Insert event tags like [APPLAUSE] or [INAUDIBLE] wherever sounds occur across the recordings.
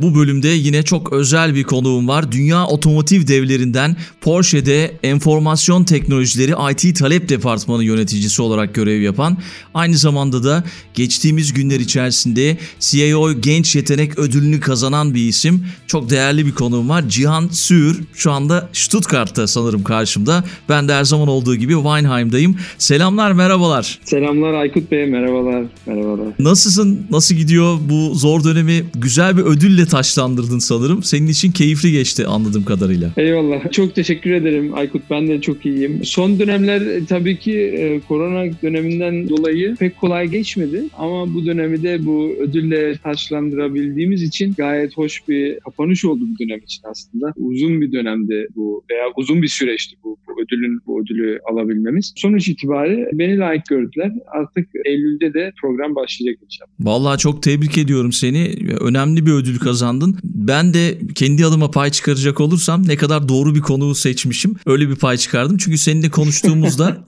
Bu bölümde yine çok özel bir konuğum var. Dünya otomotiv devlerinden Porsche'de enformasyon teknolojileri IT talep departmanı yöneticisi olarak görev yapan, aynı zamanda da geçtiğimiz günler içerisinde CIO Genç Yetenek Ödülünü kazanan bir isim. Çok değerli bir konuğum var. Cihan Sür şu anda Stuttgart'ta sanırım karşımda. Ben de her zaman olduğu gibi Weinheim'dayım. Selamlar, merhabalar. Selamlar Aykut Bey, merhabalar. Merhabalar. Nasılsın? Nasıl gidiyor bu zor dönemi? Güzel bir ödülle taşlandırdın sanırım. Senin için keyifli geçti anladığım kadarıyla. Eyvallah. Çok teşekkür ederim Aykut. Ben de çok iyiyim. Son dönemler e, tabii ki e, korona döneminden dolayı pek kolay geçmedi. Ama bu dönemi de bu ödülle taşlandırabildiğimiz için gayet hoş bir kapanış oldu bu dönem için aslında. Uzun bir dönemdi bu veya uzun bir süreçti bu, bu ödülün bu ödülü alabilmemiz. Sonuç itibariyle beni layık gördüler. Artık Eylül'de de program başlayacak inşallah. Vallahi çok tebrik ediyorum seni. Önemli bir ödül kazandın. Ben de kendi adıma pay çıkaracak olursam ne kadar doğru bir konuyu seçmişim. Öyle bir pay çıkardım. Çünkü seninle konuştuğumuzda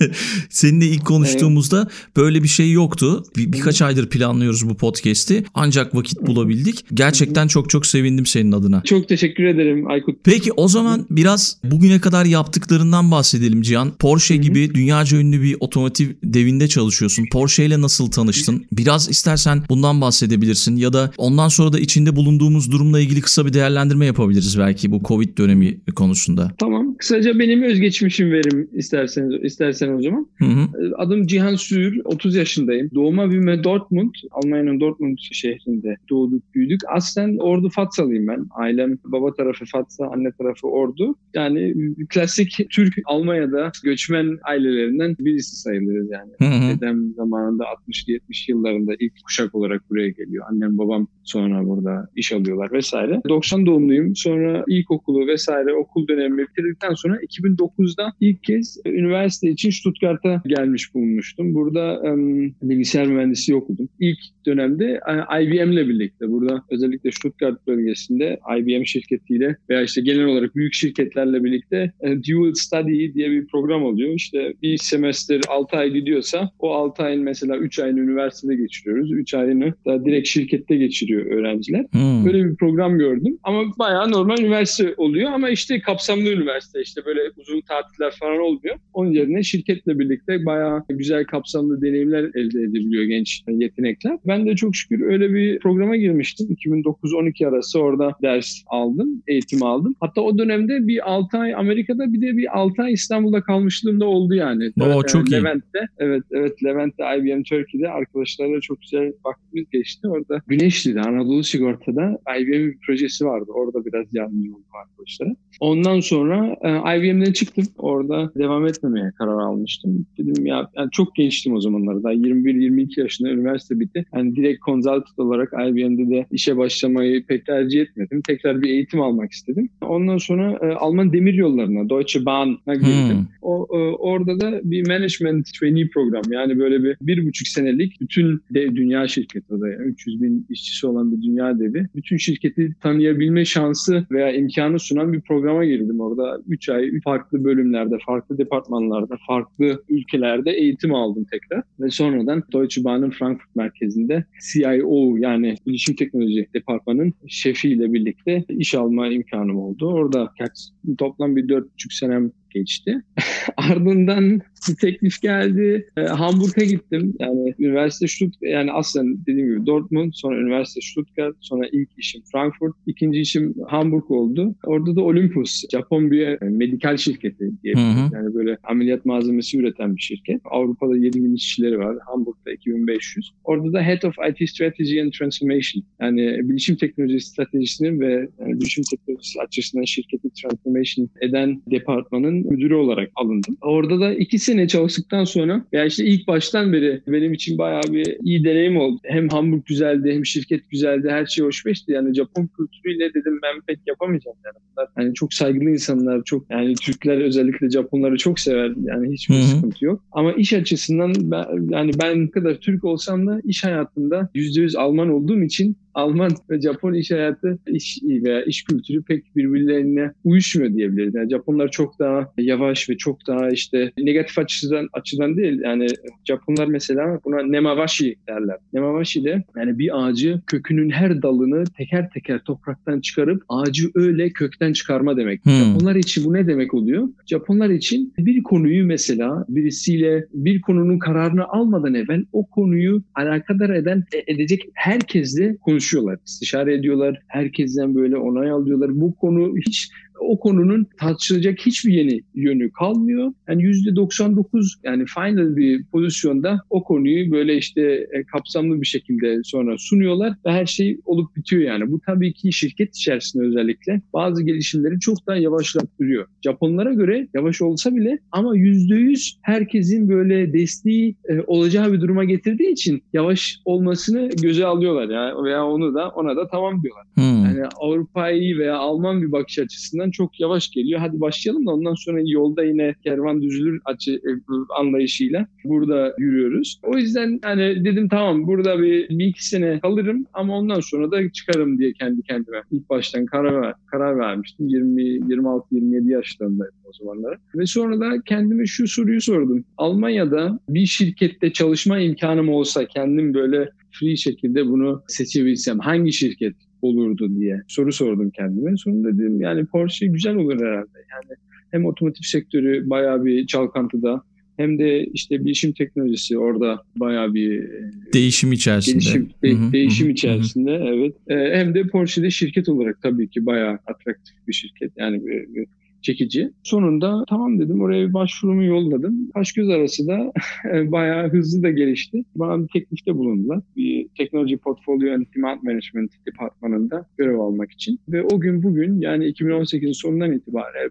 [LAUGHS] seninle ilk konuştuğumuzda böyle bir şey yoktu. Bir, birkaç aydır planlıyoruz bu podcast'i. Ancak vakit bulabildik. Gerçekten çok çok sevindim senin adına. Çok teşekkür ederim Aykut. Peki o zaman biraz bugüne kadar yaptıklarından bahsedelim Cihan. Porsche gibi dünyaca ünlü bir otomotiv devinde çalışıyorsun. Porsche ile nasıl tanıştın? Biraz istersen bundan bahsedebilirsin ya da ondan sonra da içinde bulunduğumuz durumla ilgili kısa bir değerlendirme yapabiliriz belki bu Covid dönemi konusunda. Tamam. Kısaca benim özgeçmişim verim isterseniz istersen o zaman. Hı hı. Adım Cihan Sür, 30 yaşındayım. Doğuma büyüme Dortmund, Almanya'nın Dortmund şehrinde doğduk, büyüdük. Aslen Ordu Fatsalıyım ben. Ailem baba tarafı Fatsa, anne tarafı Ordu. Yani klasik Türk Almanya'da göçmen ailelerinden birisi sayılırız yani. Hı hı. Dedem zamanında 60-70 yıllarında ilk kuşak olarak buraya geliyor. Annem babam sonra burada iş alıyorlar vesaire. 90 doğumluyum. Sonra ilkokulu vesaire okul dönemimi bitirdikten sonra 2009'da ilk kez üniversite için Stuttgart'a gelmiş bulunmuştum. Burada em, bilgisayar mühendisliği okudum. İlk dönemde e, IBM'le birlikte burada özellikle Stuttgart bölgesinde IBM şirketiyle veya işte genel olarak büyük şirketlerle birlikte e, Dual Study diye bir program oluyor. İşte bir semester 6 ay gidiyorsa o 6 ayın mesela 3 ayını üniversitede geçiriyoruz. 3 ayını da direkt şirkette geçiriyor öğrenciler. Hı. Böyle bir program gördüm. Ama bayağı normal üniversite oluyor ama işte kapsamlı üniversite. işte böyle uzun tatiller falan olmuyor. Onun yerine şirketle birlikte bayağı güzel kapsamlı deneyimler elde edebiliyor genç yetenekler. Ben de çok şükür öyle bir programa girmiştim. 2009-12 arası orada ders aldım, eğitim aldım. Hatta o dönemde bir 6 ay Amerika'da bir de bir 6 ay İstanbul'da kalmışlığım da oldu yani. Oo, Yani çok iyi. Levent'te, evet evet Levent'te IBM Turkey'de arkadaşlarla çok güzel vaktimiz geçti. Orada Güneşli'de Anadolu Sigorta'da IBM bir projesi vardı. Orada biraz yardımcı oldum arkadaşlara. Ondan sonra e, IBM'den çıktım. Orada devam etmemeye karar almıştım. Dedim ya yani çok gençtim o zamanlarda. Daha 21-22 yaşında üniversite bitti. Yani direkt consultant olarak IBM'de de işe başlamayı pek tercih etmedim. Tekrar bir eğitim almak istedim. Ondan sonra e, Alman demir yollarına, Deutsche Bahn'a girdim. Hmm. O, e, orada da bir management trainee program yani böyle bir bir buçuk senelik bütün dev dünya şirketi yani 300 bin işçisi olan bir dünya devi. Bütün şirketi tanıyabilme şansı veya imkanı sunan bir programa girdim orada. 3 ay farklı bölümlerde, farklı departmanlarda, farklı ülkelerde eğitim aldım tekrar. Ve sonradan Deutsche Bahn'ın Frankfurt merkezinde CIO yani Bilişim Teknoloji Departmanı'nın şefiyle birlikte iş alma imkanım oldu. Orada toplam bir 4,5 senem geçti. [LAUGHS] Ardından bir teklif geldi. E, Hamburg'a gittim. Yani üniversite Stuttgart, yani aslında dediğim gibi Dortmund, sonra üniversite Stuttgart, sonra ilk işim Frankfurt, ikinci işim Hamburg oldu. Orada da Olympus, Japon bir e, medikal şirketi diye. Hı hı. Yani böyle ameliyat malzemesi üreten bir şirket. Avrupa'da 7000 işçileri var. Hamburg'da 2500. Orada da Head of IT Strategy and Transformation. Yani bilişim teknolojisi stratejisini ve yani bilişim teknolojisi açısından şirketi transformation eden departmanın müdürü olarak alındım. Orada da iki sene çalıştıktan sonra yani işte ilk baştan beri benim için bayağı bir iyi deneyim oldu. Hem Hamburg güzeldi hem şirket güzeldi. Her şey hoş beşti. Yani Japon kültürüyle dedim ben pek yapamayacağım yani. Bunlar yani çok saygılı insanlar, çok yani Türkler özellikle Japonları çok sever. Yani hiçbir Hı hı. sıkıntı yok. Ama iş açısından ben, yani ben kadar Türk olsam da iş hayatında %100 Alman olduğum için Alman ve Japon iş hayatı iş veya iş kültürü pek birbirlerine uyuşmuyor diyebiliriz. Yani Japonlar çok daha yavaş ve çok daha işte negatif açıdan açıdan değil. Yani Japonlar mesela buna nemawashi derler. Nemawashi de yani bir ağacı kökünün her dalını teker teker topraktan çıkarıp ağacı öyle kökten çıkarma demek. Hmm. Japonlar için bu ne demek oluyor? Japonlar için bir konuyu mesela birisiyle bir konunun kararını almadan evvel o konuyu alakadar eden e, edecek herkesle konuşuyorlar. istişare ediyorlar. Herkesten böyle onay alıyorlar. Bu konu hiç o konunun tartışılacak hiçbir yeni yönü kalmıyor. Yani %99 yani final bir pozisyonda o konuyu böyle işte e, kapsamlı bir şekilde sonra sunuyorlar ve her şey olup bitiyor yani. Bu tabii ki şirket içerisinde özellikle bazı gelişimleri çok daha yavaşlattırıyor. Japonlara göre yavaş olsa bile ama %100 herkesin böyle desteği e, olacağı bir duruma getirdiği için yavaş olmasını göze alıyorlar yani veya onu da ona da tamam diyorlar. Hmm. Yani Avrupa'yı veya Alman bir bakış açısından çok yavaş geliyor. Hadi başlayalım da ondan sonra yolda yine kervan düzülür açı e, anlayışıyla burada yürüyoruz. O yüzden hani dedim tamam burada bir, bir iki sene kalırım ama ondan sonra da çıkarım diye kendi kendime ilk baştan karar, karar vermiştim. 20 26 27 yaşlarındaydım o zamanlar. Ve sonra da kendime şu soruyu sordum. Almanya'da bir şirkette çalışma imkanım olsa kendim böyle free şekilde bunu seçebilsem hangi şirket olurdu diye soru sordum kendime. Sonra dedim yani Porsche güzel olur herhalde. Yani hem otomotiv sektörü bayağı bir çalkantıda hem de işte bilişim teknolojisi orada bayağı bir değişim içerisinde. Değişim, de, değişim içerisinde evet. E, hem de Porsche'de şirket olarak tabii ki bayağı atraktif bir şirket. Yani bir, bir çekici. Sonunda tamam dedim oraya bir başvurumu yolladım. Kaş göz arası da [LAUGHS] bayağı hızlı da gelişti. Bana bir teklifte bulundular. Bir teknoloji portfolyo and demand management departmanında görev almak için. Ve o gün bugün yani 2018'in sonundan itibaren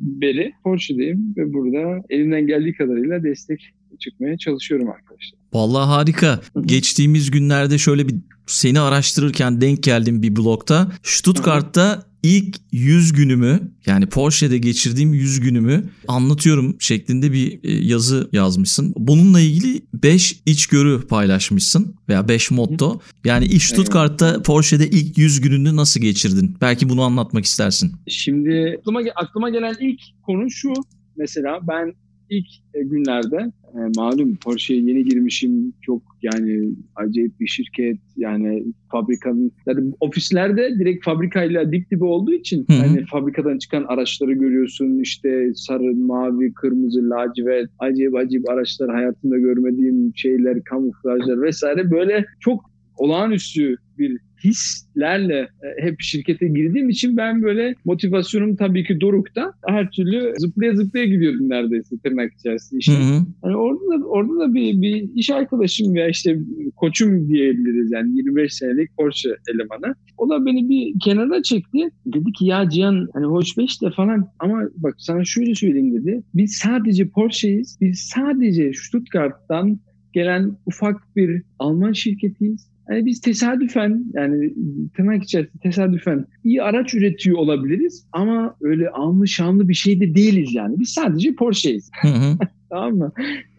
beri Porsche'deyim ve burada elimden geldiği kadarıyla destek çıkmaya çalışıyorum arkadaşlar. Vallahi harika. Geçtiğimiz günlerde şöyle bir seni araştırırken denk geldim bir blogda. Stuttgart'ta ilk 100 günümü yani Porsche'de geçirdiğim 100 günümü anlatıyorum şeklinde bir e, yazı yazmışsın. Bununla ilgili 5 içgörü paylaşmışsın veya 5 motto. Yani Stuttgart'ta Porsche'de ilk 100 gününü nasıl geçirdin? Belki bunu anlatmak istersin. Şimdi aklıma, aklıma gelen ilk konu şu. Mesela ben ilk e, günlerde e, malum Porsche'ye yeni girmişim. Çok yani acayip bir şirket. Yani fabrikanın yani ofislerde direkt fabrikayla dip dibe olduğu için Hı-hı. yani fabrikadan çıkan araçları görüyorsun. işte sarı, mavi, kırmızı, lacivert, acayip acayip araçlar hayatımda görmediğim şeyler, kamuflajlar vesaire böyle çok olağanüstü bir hislerle e, hep şirkete girdiğim için ben böyle motivasyonum tabii ki dorukta her türlü zıplaya zıplaya gidiyordum neredeyse tırnak içerisinde işte. Hı hı. Yani orada da, orada da bir, bir iş arkadaşım veya işte koçum diyebiliriz yani 25 senelik Porsche elemanı. O da beni bir kenara çekti. Dedi ki ya Cihan hani hoş beş de falan ama bak sana şöyle söyleyeyim dedi. Biz sadece Porsche'yiz. Biz sadece Stuttgart'tan gelen ufak bir Alman şirketiyiz yani biz tesadüfen yani tırnak içerisinde tesadüfen iyi araç üretiyor olabiliriz ama öyle anlı şanlı bir şey de değiliz yani. Biz sadece Porsche'yiz. [LAUGHS] tamam mı?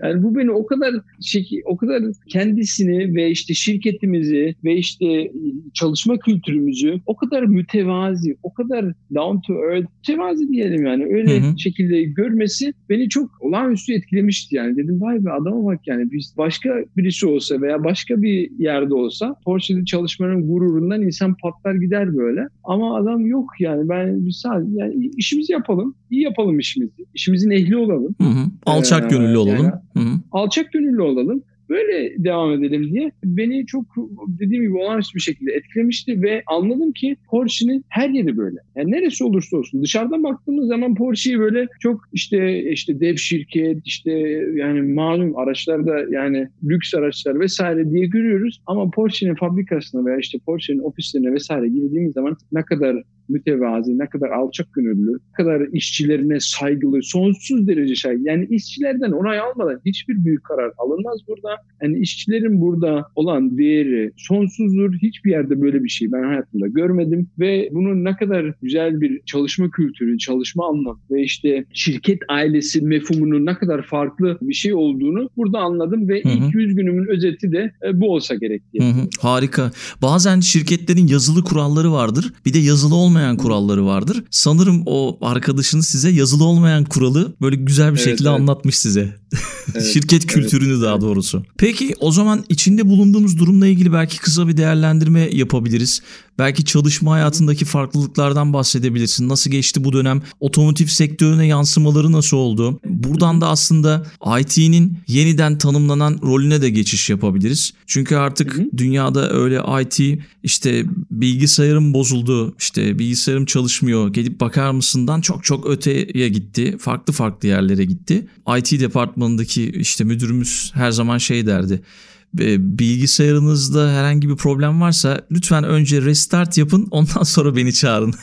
Yani bu beni o kadar o kadar kendisini ve işte şirketimizi ve işte çalışma kültürümüzü o kadar mütevazi, o kadar down to earth, mütevazi diyelim yani öyle hı hı. şekilde görmesi beni çok olağanüstü etkilemişti yani. Dedim vay be adama bak yani biz başka birisi olsa veya başka bir yerde olsa Porsche'de çalışmanın gururundan insan patlar gider böyle. Ama adam yok yani ben biz sadece yani işimizi yapalım, iyi yapalım işimizi. İşimizin ehli olalım. Hı hı. Alçak ee, gönüllü olalım. Yani, Hı-hı. alçak gönüllü olalım. Böyle devam edelim diye beni çok dediğim gibi olağanüstü bir şekilde etkilemişti ve anladım ki Porsche'nin her yeri böyle. Yani neresi olursa olsun dışarıdan baktığımız zaman Porsche'yi böyle çok işte işte dev şirket işte yani malum araçlarda yani lüks araçlar vesaire diye görüyoruz ama Porsche'nin fabrikasına veya işte Porsche'nin ofislerine vesaire girdiğimiz zaman ne kadar mütevazi, ne kadar alçak gönüllü, ne kadar işçilerine saygılı, sonsuz derece saygılı. Yani işçilerden onay almadan hiçbir büyük karar alınmaz burada. Yani işçilerin burada olan değeri sonsuzdur. Hiçbir yerde böyle bir şey ben hayatımda görmedim ve bunun ne kadar güzel bir çalışma kültürü, çalışma anlamı ve işte şirket ailesi mefhumunun ne kadar farklı bir şey olduğunu burada anladım ve hı hı. ilk 100 günümün özeti de e, bu olsa gerek diye. Hı hı. Harika. Bazen şirketlerin yazılı kuralları vardır. Bir de yazılı olmayan kuralları vardır. Sanırım o arkadaşınız size yazılı olmayan kuralı böyle güzel bir evet, şekilde evet. anlatmış size. Evet, Şirket kültürünü evet, daha doğrusu. Peki o zaman içinde bulunduğumuz durumla ilgili belki kısa bir değerlendirme yapabiliriz. Belki çalışma hayatındaki farklılıklardan bahsedebilirsin. Nasıl geçti bu dönem? Otomotiv sektörüne yansımaları nasıl oldu? Buradan da aslında IT'nin yeniden tanımlanan rolüne de geçiş yapabiliriz. Çünkü artık hı hı. dünyada öyle IT işte bilgisayarım bozuldu, işte bilgisayarım çalışmıyor, gelip bakar mısından çok çok öteye gitti. Farklı farklı yerlere gitti. IT departmanındaki işte müdürümüz her zaman şey derdi bilgisayarınızda herhangi bir problem varsa lütfen önce restart yapın ondan [LAUGHS] sonra beni çağırın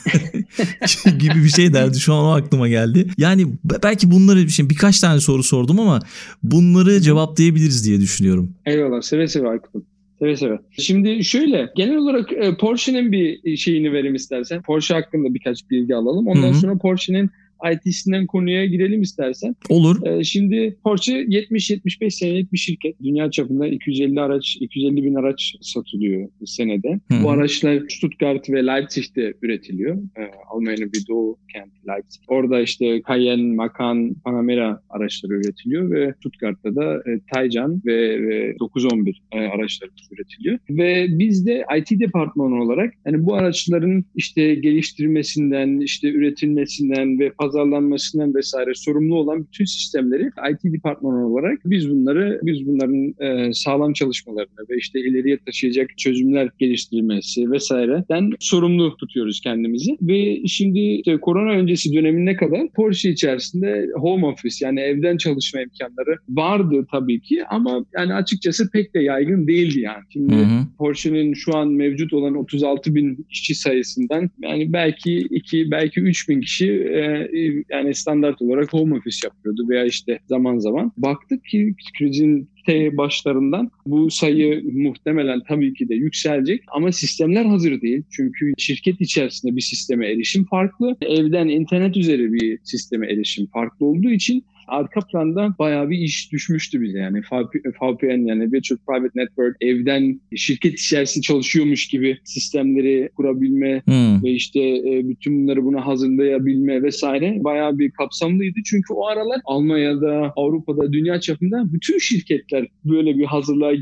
[LAUGHS] gibi bir şey derdi şu an o aklıma geldi. Yani belki bunları şimdi birkaç tane soru sordum ama bunları cevaplayabiliriz diye düşünüyorum. Eyvallah seve seve Aykut'um. Seve seve. Şimdi şöyle genel olarak e, Porsche'nin bir şeyini verim istersen. Porsche hakkında birkaç bilgi alalım. Ondan Hı-hı. sonra Porsche'nin IT'sinden konuya girelim istersen. Olur. Ee, şimdi Porsche 70-75 senelik bir şirket. Dünya çapında 250 araç, 250 bin araç satılıyor senede. Hı-hı. Bu araçlar Stuttgart ve Leipzig'te üretiliyor. Ee, Almanya'nın bir doğu kenti Leipzig. Orada işte Cayenne, Macan, Panamera araçları üretiliyor ve Stuttgart'ta da e, Taycan ve, ve 911 e, araçları üretiliyor. Ve biz de IT departmanı olarak yani bu araçların işte geliştirmesinden, işte üretilmesinden ve pazarlanmasından vesaire sorumlu olan bütün sistemleri IT departmanı olarak biz bunları biz bunların e, sağlam çalışmalarını ve işte ileriye taşıyacak çözümler geliştirilmesi vesaireden sorumlu tutuyoruz kendimizi ve şimdi işte korona öncesi dönemine kadar Porsche içerisinde home office yani evden çalışma imkanları vardı tabii ki ama yani açıkçası pek de yaygın değildi yani. Şimdi hı hı. Porsche'nin şu an mevcut olan 36 bin işçi sayısından yani belki 2 belki 3 bin kişi e, yani standart olarak home office yapıyordu veya işte zaman zaman. Baktık ki krizin T başlarından bu sayı muhtemelen tabii ki de yükselecek ama sistemler hazır değil. Çünkü şirket içerisinde bir sisteme erişim farklı. Evden internet üzeri bir sisteme erişim farklı olduğu için arka planda bayağı bir iş düşmüştü bize yani VPN yani Virtual Private Network evden şirket içerisinde çalışıyormuş gibi sistemleri kurabilme hmm. ve işte e, bütün bunları buna hazırlayabilme vesaire bayağı bir kapsamlıydı. Çünkü o aralar Almanya'da, Avrupa'da, dünya çapında bütün şirketler böyle bir hazırlığa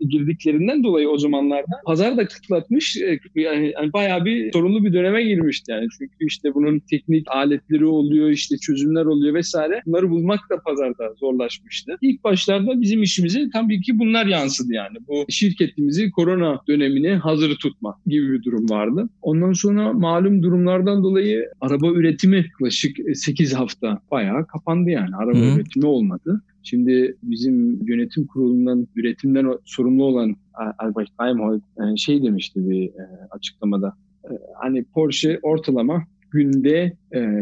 girdiklerinden dolayı o zamanlarda pazar da kıtlatmış e, yani, yani bayağı bir sorunlu bir döneme girmişti yani. Çünkü işte bunun teknik aletleri oluyor, işte çözümler oluyor vesaire. Bunları bulmak bulmak da pazarda zorlaşmıştı. İlk başlarda bizim işimize tabii ki bunlar yansıdı yani. Bu şirketimizi korona dönemine hazır tutma gibi bir durum vardı. Ondan sonra malum durumlardan dolayı araba üretimi yaklaşık 8 hafta bayağı kapandı yani. Araba Hı. üretimi olmadı. Şimdi bizim yönetim kurulundan, üretimden sorumlu olan Albert Heimholt e, şey demişti bir e, açıklamada. E, hani Porsche ortalama günde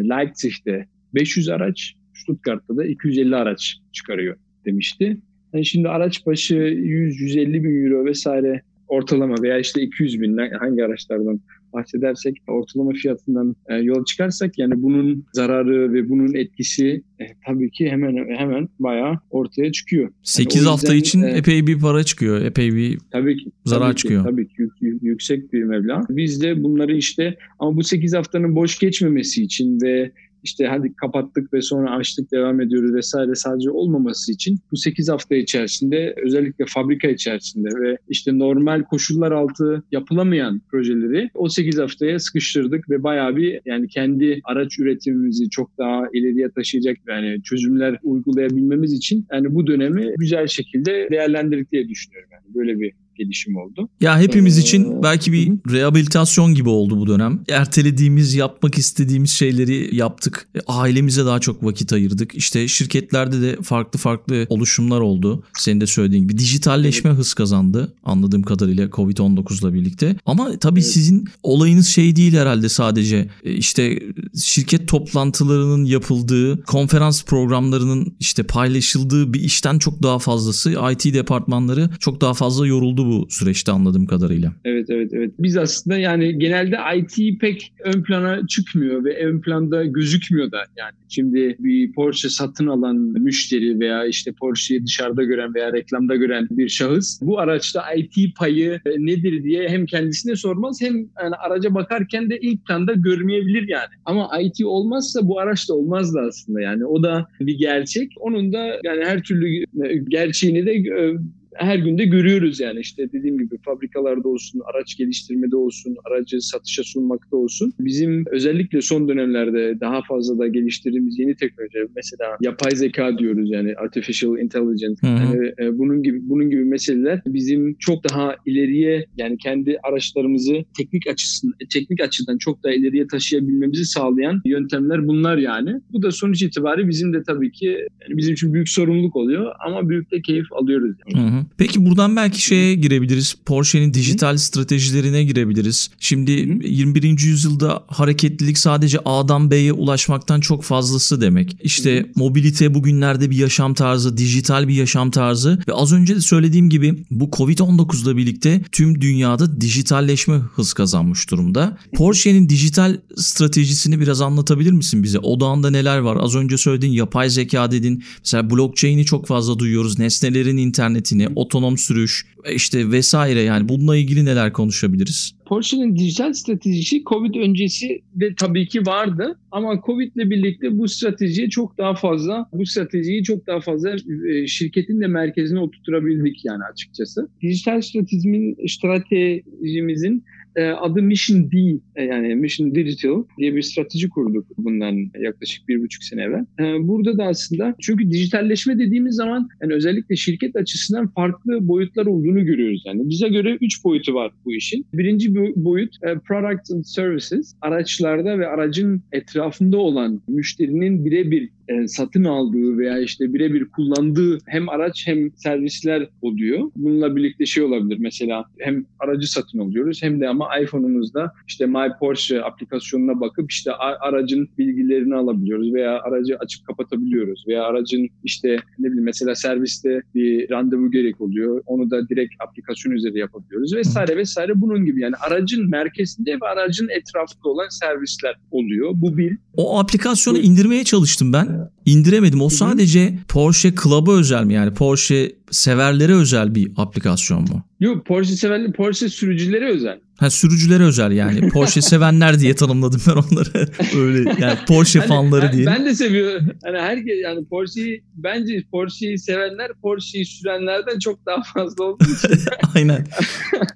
Leipzig'te 500 araç, Stuttgart'ta da 250 araç çıkarıyor demişti. Yani şimdi araç başı 100-150 bin euro vesaire ortalama veya işte 200 bin hangi araçlardan bahsedersek ortalama fiyatından e, yol çıkarsak yani bunun zararı ve bunun etkisi e, tabii ki hemen hemen bayağı ortaya çıkıyor. 8 yani hafta için e, epey bir para çıkıyor. Epey bir tabii ki, zarar tabii çıkıyor. Ki, tabii ki yük, yüksek bir meblağ. Biz de bunları işte ama bu 8 haftanın boş geçmemesi için ve işte hadi kapattık ve sonra açtık devam ediyoruz vesaire sadece olmaması için bu 8 hafta içerisinde özellikle fabrika içerisinde ve işte normal koşullar altı yapılamayan projeleri o 8 haftaya sıkıştırdık ve bayağı bir yani kendi araç üretimimizi çok daha ileriye taşıyacak yani çözümler uygulayabilmemiz için yani bu dönemi güzel şekilde değerlendirdik diye düşünüyorum. Yani böyle bir gelişim oldu. Ya hepimiz için belki bir rehabilitasyon gibi oldu bu dönem. Ertelediğimiz, yapmak istediğimiz şeyleri yaptık. E, ailemize daha çok vakit ayırdık. İşte şirketlerde de farklı farklı oluşumlar oldu. Senin de söylediğin gibi dijitalleşme hız kazandı anladığım kadarıyla Covid-19'la birlikte. Ama tabii evet. sizin olayınız şey değil herhalde sadece. E, işte şirket toplantılarının yapıldığı, konferans programlarının işte paylaşıldığı bir işten çok daha fazlası IT departmanları çok daha fazla yoruldu bu süreçte anladığım kadarıyla. Evet evet evet. Biz aslında yani genelde IT pek ön plana çıkmıyor ve ön planda gözükmüyor da yani. Şimdi bir Porsche satın alan müşteri veya işte Porsche'yi dışarıda gören veya reklamda gören bir şahıs bu araçta IT payı e, nedir diye hem kendisine sormaz hem yani araca bakarken de ilk planda görmeyebilir yani. Ama IT olmazsa bu araç da olmaz da aslında yani. O da bir gerçek. Onun da yani her türlü e, gerçeğini de e, her günde görüyoruz yani işte dediğim gibi fabrikalarda olsun, araç geliştirmede olsun, aracı satışa sunmakta olsun. Bizim özellikle son dönemlerde daha fazla da geliştirdiğimiz yeni teknoloji mesela yapay zeka diyoruz yani artificial intelligence. Yani, e, bunun gibi bunun gibi meseleler bizim çok daha ileriye yani kendi araçlarımızı teknik açısından teknik açıdan çok daha ileriye taşıyabilmemizi sağlayan yöntemler bunlar yani. Bu da sonuç itibariyle bizim de tabii ki yani bizim için büyük sorumluluk oluyor ama büyük de keyif alıyoruz. Yani. Hı hı. Peki buradan belki şeye girebiliriz. Porsche'nin dijital Hı. stratejilerine girebiliriz. Şimdi Hı. 21. yüzyılda hareketlilik sadece A'dan B'ye ulaşmaktan çok fazlası demek. İşte Hı. mobilite bugünlerde bir yaşam tarzı, dijital bir yaşam tarzı ve az önce de söylediğim gibi bu Covid-19'la birlikte tüm dünyada dijitalleşme hız kazanmış durumda. Porsche'nin dijital stratejisini biraz anlatabilir misin bize? Odağında neler var? Az önce söylediğin yapay zeka dedin. Mesela blockchain'i çok fazla duyuyoruz. Nesnelerin internetini, otonom sürüş işte vesaire yani bununla ilgili neler konuşabiliriz? Porsche'nin dijital stratejisi Covid öncesi de tabii ki vardı ama Covid ile birlikte bu stratejiyi çok daha fazla bu stratejiyi çok daha fazla e, şirketin de merkezine oturtabildik yani açıkçası. Dijital stratejimizin stratejimizin e, adı Mission D e, yani Mission Digital diye bir strateji kurduk bundan yaklaşık bir buçuk sene evvel. E, burada da aslında çünkü dijitalleşme dediğimiz zaman yani özellikle şirket açısından farklı boyutlar olduğunu görüyoruz. Yani bize göre üç boyutu var bu işin. Birinci boyut Products and Services. Araçlarda ve aracın etrafında olan müşterinin birebir e, satın aldığı veya işte birebir kullandığı hem araç hem servisler oluyor. Bununla birlikte şey olabilir mesela hem aracı satın alıyoruz hem de ama iPhone'umuzda işte My Porsche aplikasyonuna bakıp işte aracın bilgilerini alabiliyoruz veya aracı açıp kapatabiliyoruz veya aracın işte ne bileyim mesela serviste bir randevu gerek oluyor. Onu da direkt aplikasyon üzeri yapabiliyoruz vesaire vesaire bunun gibi yani aracın merkezinde ve aracın etrafında olan servisler oluyor. Bu bir. O aplikasyonu indirmeye çalıştım ben indiremedim. O sadece Porsche Club'a özel mi? Yani Porsche severlere özel bir aplikasyon mu? Yok Porsche severler, Porsche sürücülere özel. Ha sürücülere özel yani. [LAUGHS] Porsche sevenler diye tanımladım ben onları. [LAUGHS] Öyle yani Porsche hani, fanları diye. Ben de seviyorum. Hani herkes yani Porsche'yi bence Porsche'yi sevenler Porsche'yi sürenlerden çok daha fazla olduğu için. [LAUGHS] Aynen.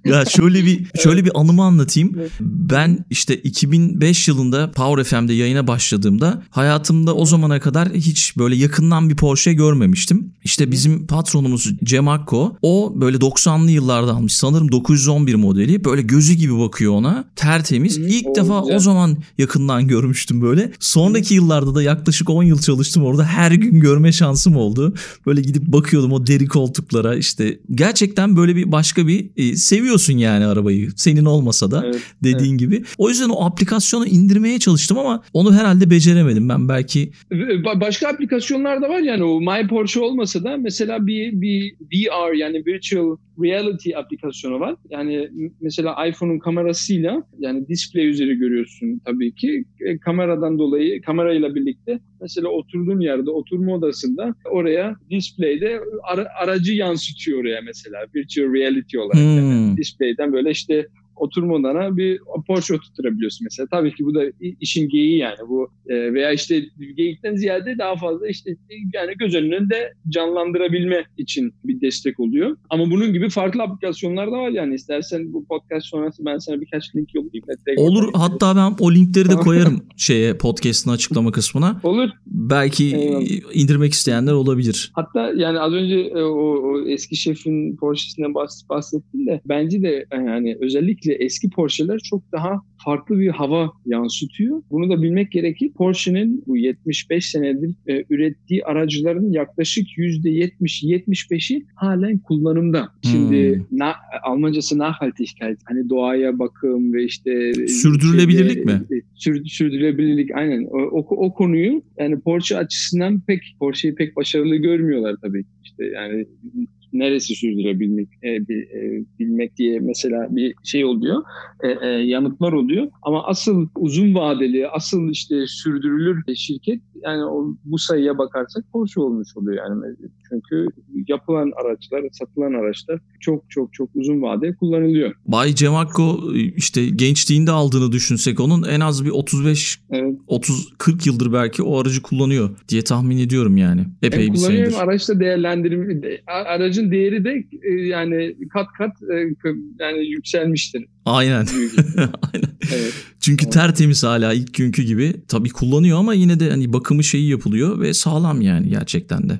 Ya şöyle bir şöyle bir anımı anlatayım. Ben işte 2005 yılında Power FM'de yayına başladığımda hayatımda o zamana kadar hiç böyle yakından bir Porsche görmemiştim. İşte bizim patronumuz Cem Akko o böyle 90'lı yıllarda almış sanırım 911 modeli böyle gözü gibi bakıyor ona. Tertemiz. Hı, İlk o defa o zaman yakından görmüştüm böyle. Sonraki yıllarda da yaklaşık 10 yıl çalıştım orada. Her gün görme şansım oldu. Böyle gidip bakıyordum o deri koltuklara işte. Gerçekten böyle bir başka bir e, seviyorsun yani arabayı. Senin olmasa da evet, dediğin evet. gibi. O yüzden o aplikasyonu indirmeye çalıştım ama onu herhalde beceremedim ben belki. Başka aplikasyonlar da var yani o My Porsche olmasa da mesela bir, bir VR yani Virtual Reality aplikasyonu var. Yani mesela iPhone'un kamerasıyla yani display üzeri görüyorsun tabii ki. E, kameradan dolayı kamerayla birlikte mesela oturduğun yerde oturma odasında oraya display'de ara, aracı yansıtıyor oraya mesela virtual reality olarak. Hmm. Yani display'den böyle işte oturma odana bir Porsche oturtturabiliyorsun mesela. Tabii ki bu da işin geyiği yani bu e, veya işte geyikten ziyade daha fazla işte yani göz önünde canlandırabilme için bir destek oluyor. Ama bunun gibi farklı aplikasyonlar da var yani istersen bu podcast sonrası ben sana birkaç link yollayayım. Olur hatta ben o linkleri de koyarım şeye podcast'ın açıklama kısmına. Olur. Belki Eyvallah. indirmek isteyenler olabilir. Hatta yani az önce e, o, o eski şefin Porsche'sinden bahsettim de bence de yani özellikle eski Porsche'ler çok daha farklı bir hava yansıtıyor. Bunu da bilmek gerekir. Porsche'nin bu 75 senedir e, ürettiği aracıların yaklaşık %70-75'i halen kullanımda. Şimdi hmm. na, Almancası Nachhaltigkeit hani doğaya bakım ve işte sürdürülebilirlik şeyde, mi? E, sür, sürdürülebilirlik aynen. O, o, o konuyu yani Porsche açısından pek Porsche'yi pek başarılı görmüyorlar tabii. İşte yani neresi sürdürebilmek e, e, bilmek diye mesela bir şey oluyor. E, e, yanıtlar oluyor. Ama asıl uzun vadeli, asıl işte sürdürülür şirket yani o, bu sayıya bakarsak Porsche olmuş oluyor yani. Çünkü yapılan araçlar, satılan araçlar çok çok çok uzun vade kullanılıyor. Bay Cemakko işte gençliğinde aldığını düşünsek onun en az bir 35 evet. 30 40 yıldır belki o aracı kullanıyor diye tahmin ediyorum yani. Epey hem bir senedir. hem değerlendirim aracın değeri de e, yani kat kat e, yani yükselmiştir. Aynen. [LAUGHS] Aynen. Evet. Çünkü evet. tertemiz hala ilk günkü gibi. Tabii kullanıyor ama yine de hani bakımı şeyi yapılıyor ve sağlam yani gerçekten de.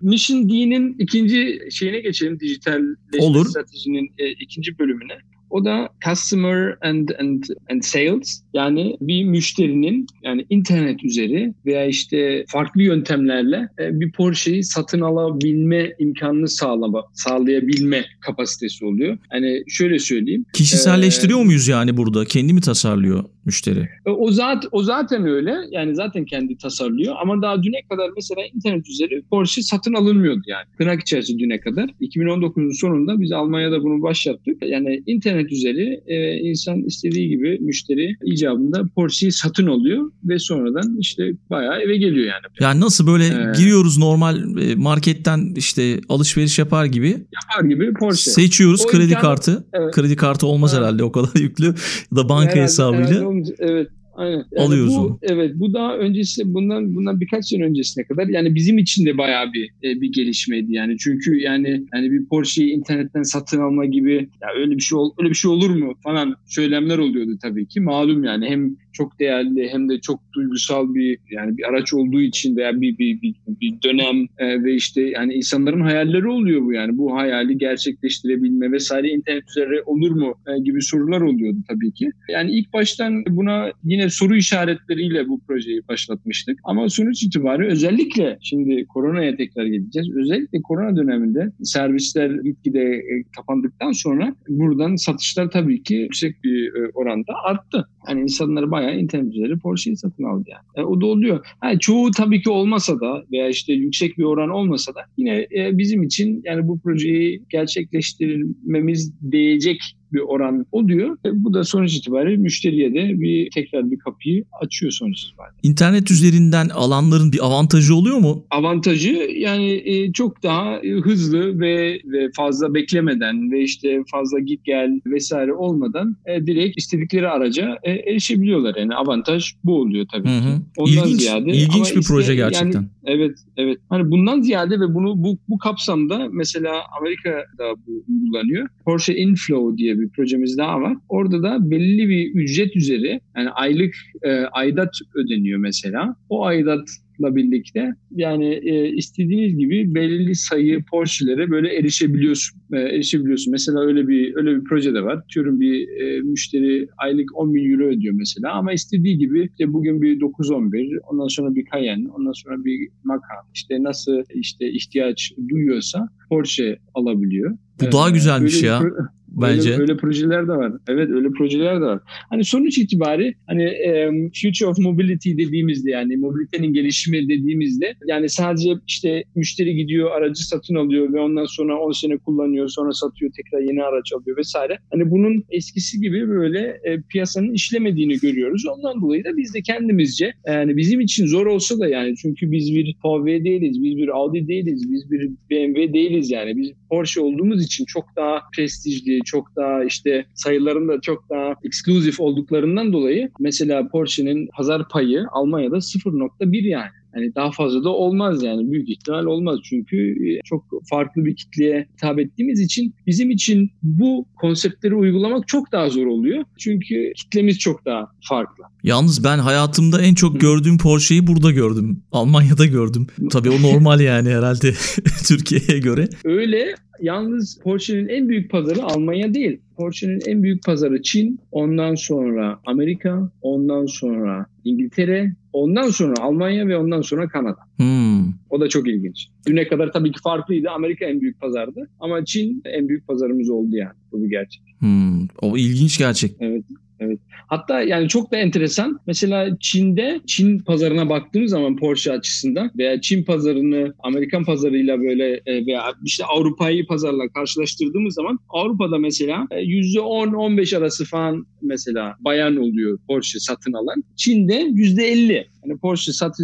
Mission D'nin ikinci şeyine geçelim dijital Olur. stratejinin e, ikinci bölümüne. O da customer and and and sales yani bir müşterinin yani internet üzeri veya işte farklı yöntemlerle e, bir Porsche'yi satın alabilme imkanını sağlama sağlayabilme kapasitesi oluyor. Hani şöyle söyleyeyim. Kişiselleştiriyor ee, muyuz yani burada? Kendi mi tasarlıyor müşteri? E, o zaten o zaten öyle. Yani zaten kendi tasarlıyor ama daha düne kadar mesela internet üzeri Porsche satın alınmıyordu yani. Tırnak içerisinde düne kadar. 2019'un sonunda biz Almanya'da bunu başlattık. Yani internet üzeri e, insan istediği gibi müşteri icabında Porsche'yi satın alıyor ve sonradan işte bayağı eve geliyor yani. Yani nasıl böyle ee, giriyoruz normal e, marketten işte alışveriş yapar gibi. Yapar gibi Porsche. Seçiyoruz o kredi imkanı, kartı. Evet. Kredi kartı olmaz evet. herhalde o kadar [LAUGHS] yüklü ya da banka herhalde, hesabıyla. Herhalde evet. Aynen. Yani Alıyoruz bu. Evet bu daha öncesi bundan bundan birkaç sene öncesine kadar yani bizim için de bayağı bir e, bir gelişmeydi yani. Çünkü yani yani bir Porsche'yi internetten satın alma gibi ya öyle bir şey ol, öyle bir şey olur mu falan söylemler oluyordu tabii ki. Malum yani hem çok değerli hem de çok duygusal bir yani bir araç olduğu için veya bir bir bir, bir dönem e, ve işte yani insanların hayalleri oluyor bu yani bu hayali gerçekleştirebilme vesaire internet üzere olur mu e, gibi sorular oluyordu tabii ki. Yani ilk baştan buna yine soru işaretleriyle bu projeyi başlatmıştık. Ama sonuç itibariyle özellikle şimdi koronaya tekrar geleceğiz. Özellikle korona döneminde servisler gitgide e, kapandıktan sonra buradan satışlar tabii ki yüksek bir e, oranda arttı. Yani insanlar bayağı internet üzeri Porsche'yi satın aldı yani. E, o da oluyor. Yani çoğu tabii ki olmasa da veya işte yüksek bir oran olmasa da yine e, bizim için yani bu projeyi gerçekleştirmemiz değecek bir oran oluyor. E, bu da sonuç itibariyle müşteriye de bir tekrar bir kapıyı açıyor sonuç itibariyle. İnternet üzerinden alanların bir avantajı oluyor mu? Avantajı yani e, çok daha hızlı ve, ve fazla beklemeden ve işte fazla git gel vesaire olmadan e, direkt istedikleri araca e, erişebiliyorlar. Yani avantaj bu oluyor tabii hı hı. ki. Ondan ilginç, ziyade ilginç bir işte, proje gerçekten. Yani, evet, evet. Hani bundan ziyade ve bunu bu, bu kapsamda mesela Amerika'da bu uygulanıyor. Porsche Inflow diye bir projemiz daha var. Orada da belli bir ücret üzeri yani aylık e, aidat ödeniyor mesela. O aidat birlikte yani e, istediğiniz gibi belirli sayı Porsche'lere böyle erişebiliyorsun. E, erişebiliyorsun. Mesela öyle bir öyle bir proje de var. Diyorum bir e, müşteri aylık 10 bin euro ödüyor mesela ama istediği gibi işte bugün bir 911, ondan sonra bir Cayenne, ondan sonra bir Macan işte nasıl işte ihtiyaç duyuyorsa Porsche alabiliyor. Bu daha güzelmiş ya. [LAUGHS] Bence. Öyle, öyle projeler de var. Evet öyle projeler de var. Hani sonuç itibari hani e, future of mobility dediğimizde yani mobilitenin gelişimi dediğimizde yani sadece işte müşteri gidiyor aracı satın alıyor ve ondan sonra 10 sene kullanıyor sonra satıyor tekrar yeni araç alıyor vesaire. Hani bunun eskisi gibi böyle e, piyasanın işlemediğini görüyoruz. Ondan dolayı da biz de kendimizce yani bizim için zor olsa da yani çünkü biz bir VW değiliz, biz bir Audi değiliz, biz bir BMW değiliz yani. Biz Porsche olduğumuz için çok daha prestijli, çok daha işte sayılarında çok daha exclusive olduklarından dolayı mesela Porsche'nin pazar payı Almanya'da 0.1 yani. Hani daha fazla da olmaz yani büyük ihtimal olmaz çünkü e, çok farklı bir kitleye hitap ettiğimiz için bizim için bu konseptleri uygulamak çok daha zor oluyor. Çünkü kitlemiz çok daha farklı. Yalnız ben hayatımda en çok gördüğüm Porsche'yi burada gördüm. Almanya'da gördüm. Tabii o normal yani herhalde [LAUGHS] Türkiye'ye göre. Öyle Yalnız Porsche'nin en büyük pazarı Almanya değil. Porsche'nin en büyük pazarı Çin, ondan sonra Amerika, ondan sonra İngiltere, ondan sonra Almanya ve ondan sonra Kanada. Hmm. O da çok ilginç. Düne kadar tabii ki farklıydı. Amerika en büyük pazardı ama Çin en büyük pazarımız oldu yani. Bu bir gerçek. Hmm. O ilginç gerçek. Evet. Evet. Hatta yani çok da enteresan. Mesela Çin'de Çin pazarına baktığımız zaman Porsche açısından veya Çin pazarını Amerikan pazarıyla böyle e, veya işte Avrupa'yı pazarla karşılaştırdığımız zaman Avrupa'da mesela %10-15 e, arası falan mesela bayan oluyor Porsche satın alan. Çin'de %50. Yani Porsche satı,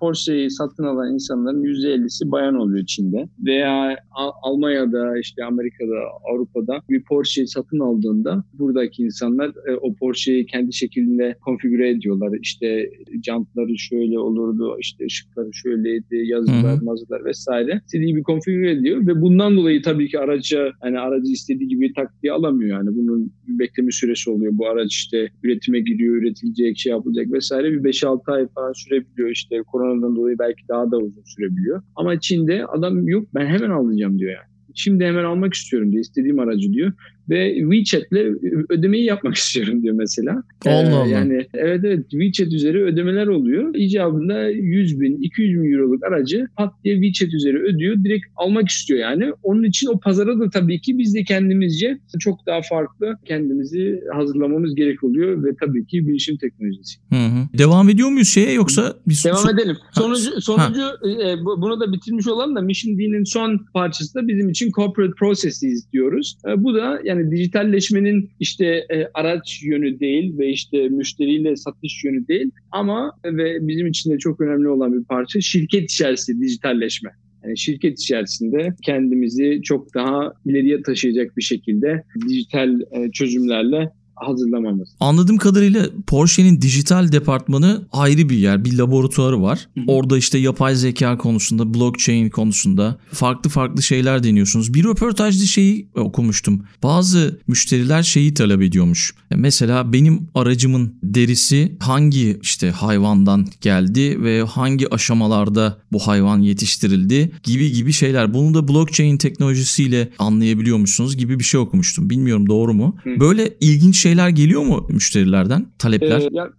Porsche'yi satın alan insanların %50'si bayan oluyor Çin'de. Veya Almanya'da, işte Amerika'da, Avrupa'da bir Porsche'yi satın aldığında buradaki insanlar e, o Porsche'yi kendi şeklinde konfigüre ediyorlar. İşte jantları şöyle olurdu, işte ışıkları şöyleydi, yazılar, Hı-hı. mazılar vesaire. İstediği gibi konfigüre ediyor ve bundan dolayı tabii ki araca hani aracı istediği gibi taktiği alamıyor. Yani bunun bir bekleme süresi oluyor. Bu araç işte üretime giriyor, üretilecek, şey yapılacak vesaire. Bir 5-6 ay falan sürebiliyor. İşte koronadan dolayı belki daha da uzun sürebiliyor. Ama Çin'de adam yok ben hemen alacağım diyor yani. Şimdi hemen almak istiyorum diyor. istediğim aracı diyor ve WeChat'le ödemeyi yapmak [LAUGHS] istiyorum diyor mesela. Allah ee, Allah. Yani evet evet WeChat üzeri ödemeler oluyor. İcabında 100 bin, 200 bin euroluk aracı pat diye WeChat üzeri ödüyor. Direkt almak istiyor yani. Onun için o pazara da tabii ki biz de kendimizce çok daha farklı kendimizi hazırlamamız gerek oluyor ve tabii ki bilişim teknolojisi. Hı hı. Devam ediyor muyuz şeye yoksa? Biz Devam so- edelim. Sonucu, sonucu e, bunu da bitirmiş olalım da Mission D'nin son parçası da bizim için Corporate Processes diyoruz. E, bu da yani dijitalleşmenin işte e, araç yönü değil ve işte müşteriyle satış yönü değil ama ve bizim için de çok önemli olan bir parça şirket içerisinde dijitalleşme. Yani şirket içerisinde kendimizi çok daha ileriye taşıyacak bir şekilde dijital e, çözümlerle hazırlamamız. Anladığım kadarıyla Porsche'nin dijital departmanı ayrı bir yer, bir laboratuvarı var. Hı hı. Orada işte yapay zeka konusunda, blockchain konusunda farklı farklı şeyler deniyorsunuz. Bir röportajda şeyi okumuştum. Bazı müşteriler şeyi talep ediyormuş. Mesela benim aracımın derisi hangi işte hayvandan geldi ve hangi aşamalarda bu hayvan yetiştirildi gibi gibi şeyler. Bunu da blockchain teknolojisiyle anlayabiliyormuşsunuz gibi bir şey okumuştum. Bilmiyorum doğru mu? Hı. Böyle ilginç şeyler geliyor mu müşterilerden? Talepler? Ee, ya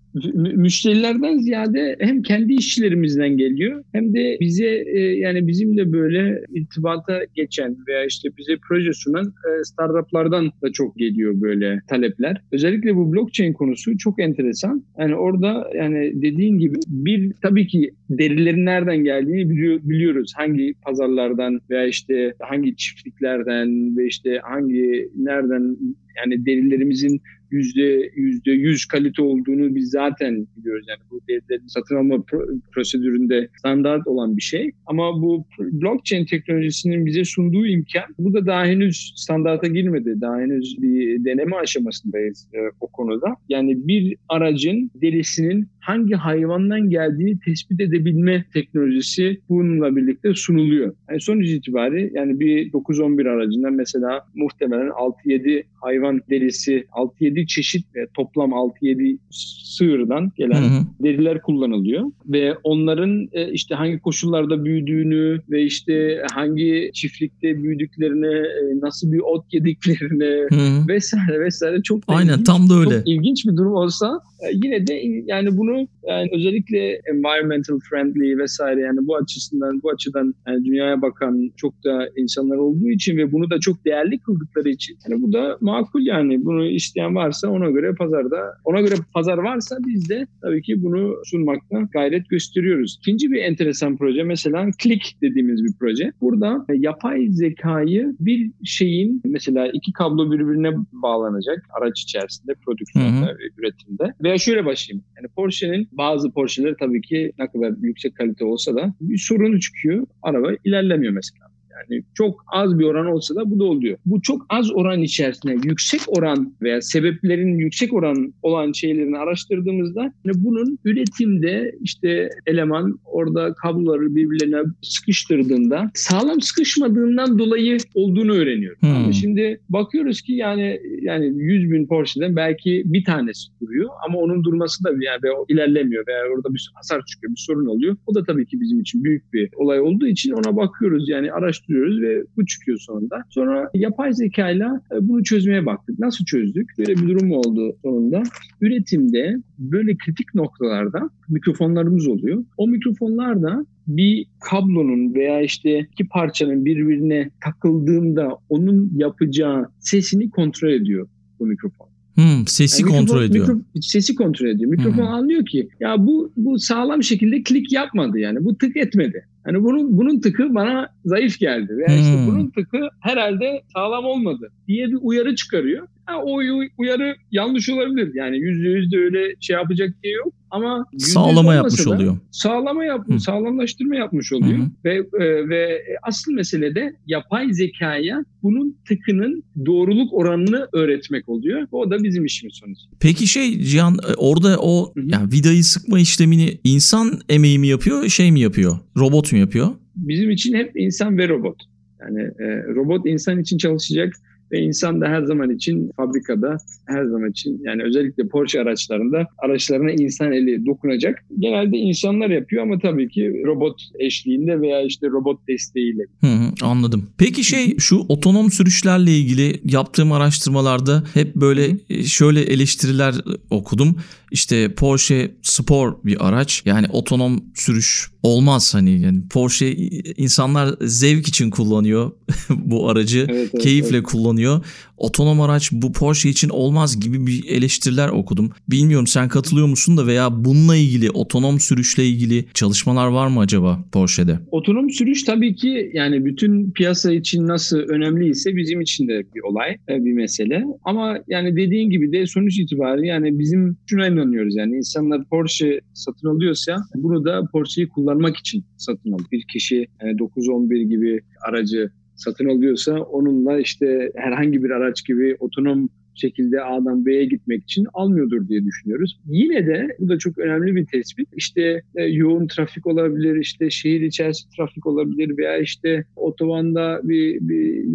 müşterilerden ziyade hem kendi işçilerimizden geliyor hem de bize e, yani bizimle böyle irtibata geçen veya işte bize proje sunan e, startuplardan da çok geliyor böyle talepler. Özellikle bu blockchain konusu çok enteresan. Yani orada yani dediğin gibi bir tabii ki derilerin nereden geldiğini biliyor, biliyoruz. Hangi pazarlardan veya işte hangi çiftliklerden ve işte hangi nereden yani derilerimizin yüzde yüzde yüz kalite olduğunu biz zaten biliyoruz. Yani bu derilerin satın alma prosedüründe standart olan bir şey. Ama bu blockchain teknolojisinin bize sunduğu imkan bu da daha henüz standarta girmedi. Daha henüz bir deneme aşamasındayız e, o konuda. Yani bir aracın derisinin hangi hayvandan geldiğini tespit edebilme teknolojisi bununla birlikte sunuluyor. Yani sonuç itibariyle yani bir 911 aracından mesela muhtemelen 6-7 hayvan derisi, 6-7 çeşit ve toplam 6-7 sığırdan gelen hı hı. deriler kullanılıyor ve onların e, işte hangi koşullarda büyüdüğünü ve işte hangi çiftlikte büyüdüklerini, e, nasıl bir ot yediklerini hı hı. vesaire vesaire çok Aynen ilginç, tam da öyle. Çok ilginç bir durum olsa e, yine de yani bunu yani özellikle environmental friendly vesaire yani bu açısından bu açıdan yani dünyaya bakan çok da insanlar olduğu için ve bunu da çok değerli kıldıkları için yani bu da makul yani bunu isteyen varsa ona göre pazarda ona göre pazar varsa biz de tabii ki bunu sunmakta gayret gösteriyoruz. İkinci bir enteresan proje mesela Click dediğimiz bir proje. Burada yapay zekayı bir şeyin mesela iki kablo birbirine bağlanacak araç içerisinde prodüksiyonda üretimde veya şöyle başlayayım. Yani Porsche'nin bazı Porsche'ler tabii ki ne kadar yüksek kalite olsa da bir sorunu çıkıyor. Araba ilerlemiyor mesela. Yani çok az bir oran olsa da bu da oluyor. Bu çok az oran içerisinde yüksek oran veya sebeplerin yüksek oran olan şeylerini araştırdığımızda yani bunun üretimde işte eleman orada kabloları birbirlerine sıkıştırdığında sağlam sıkışmadığından dolayı olduğunu öğreniyoruz. Hmm. Ama şimdi bakıyoruz ki yani yani 100 bin Porsche'den belki bir tanesi duruyor ama onun durması da yani ilerlemiyor veya orada bir hasar çıkıyor, bir sorun oluyor. O da tabii ki bizim için büyük bir olay olduğu için ona bakıyoruz yani araştırıyoruz ve bu çıkıyor sonunda. Sonra yapay zekayla e, bunu çözmeye baktık. Nasıl çözdük? Böyle bir durum oldu sonunda. Üretimde böyle kritik noktalarda mikrofonlarımız oluyor. O mikrofonlar da bir kablonun veya işte iki parçanın birbirine takıldığında onun yapacağı sesini kontrol ediyor bu mikrofon. Hmm, sesi Yani kontrol mikrofon- ediyor. mikro- sesi kontrol ediyor. Mikrofon hı. anlıyor ki ya bu bu sağlam şekilde klik yapmadı yani. Bu tık etmedi. Yani bunun bunun tıkı bana zayıf geldi veya işte Hmm. bunun tıkı herhalde sağlam olmadı diye bir uyarı çıkarıyor. Ha, o uy- uyarı yanlış olabilir. Yani yüzde yüz de öyle şey yapacak diye yok. Ama yüzde Sağlama yapmış da oluyor. Sağlama yapmış, Hı. sağlamlaştırma yapmış oluyor. Hı. Ve e, ve asıl mesele de yapay zekaya bunun tıkının doğruluk oranını öğretmek oluyor. O da bizim işimiz sonuçta. Peki şey Cihan e, orada o hı. yani vidayı sıkma işlemini insan emeği mi yapıyor, şey mi yapıyor? Robot mu yapıyor? Bizim için hep insan ve robot. Yani e, robot insan için çalışacak ve insan da her zaman için fabrikada her zaman için yani özellikle Porsche araçlarında araçlarına insan eli dokunacak. Genelde insanlar yapıyor ama tabii ki robot eşliğinde veya işte robot desteğiyle. Hı hı, anladım. Peki şey şu otonom sürüşlerle ilgili yaptığım araştırmalarda hep böyle e, şöyle eleştiriler okudum. İşte Porsche spor bir araç. Yani otonom sürüş olmaz hani yani Porsche insanlar zevk için kullanıyor [LAUGHS] bu aracı. Evet, evet, keyifle evet. kullanıyor. Otonom araç bu Porsche için olmaz gibi bir eleştiriler okudum. Bilmiyorum sen katılıyor musun da veya bununla ilgili otonom sürüşle ilgili çalışmalar var mı acaba Porsche'de? Otonom sürüş tabii ki yani bütün piyasa için nasıl önemliyse bizim için de bir olay, e, bir mesele. Ama yani dediğin gibi de sonuç itibariyle yani bizim şuna inanıyoruz yani insanlar Porsche satın alıyorsa bunu da Porsche'yi kullanmak için satın alıyor. Bir kişi yani 911 gibi aracı satın alıyorsa onunla işte herhangi bir araç gibi otonom şekilde A'dan B'ye gitmek için almıyordur diye düşünüyoruz. Yine de bu da çok önemli bir tespit. İşte e, yoğun trafik olabilir, işte şehir içerisinde trafik olabilir veya işte otobanda bir, bir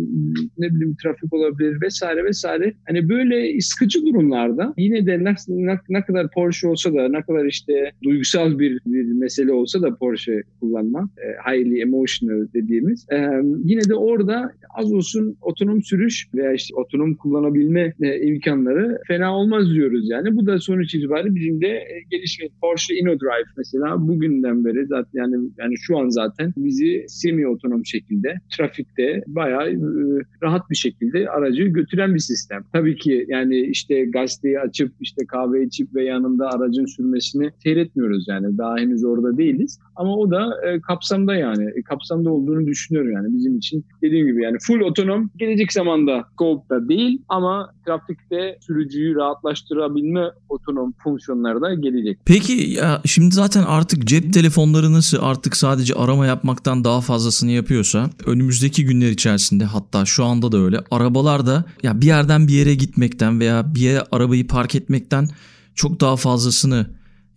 ne bileyim trafik olabilir vesaire vesaire. Hani böyle sıkıcı durumlarda yine de ne, ne, ne kadar Porsche olsa da ne kadar işte duygusal bir, bir mesele olsa da Porsche kullanma, e, highly emotional dediğimiz e, yine de orada az olsun otonom sürüş veya işte otonom kullanabilme e, imkanları fena olmaz diyoruz yani. Bu da sonuç itibariyle bizim de e, gelişme Porsche InnoDrive mesela bugünden beri zaten yani yani şu an zaten bizi semi otonom şekilde trafikte bayağı e, rahat bir şekilde aracı götüren bir sistem. Tabii ki yani işte gazeteyi açıp işte kahve içip ve yanında aracın sürmesini seyretmiyoruz yani. Daha henüz orada değiliz. Ama o da e, kapsamda yani. E, kapsamda olduğunu düşünüyorum yani bizim için. Dediğim gibi yani full otonom gelecek zamanda scope'da değil ama trafikte sürücüyü rahatlaştırabilme otonom fonksiyonları da gelecek. Peki ya şimdi zaten artık cep telefonları nasıl artık sadece arama yapmaktan daha fazlasını yapıyorsa önümüzdeki günler içerisinde hatta şu anda da öyle arabalar da ya bir yerden bir yere gitmekten veya bir yere arabayı park etmekten çok daha fazlasını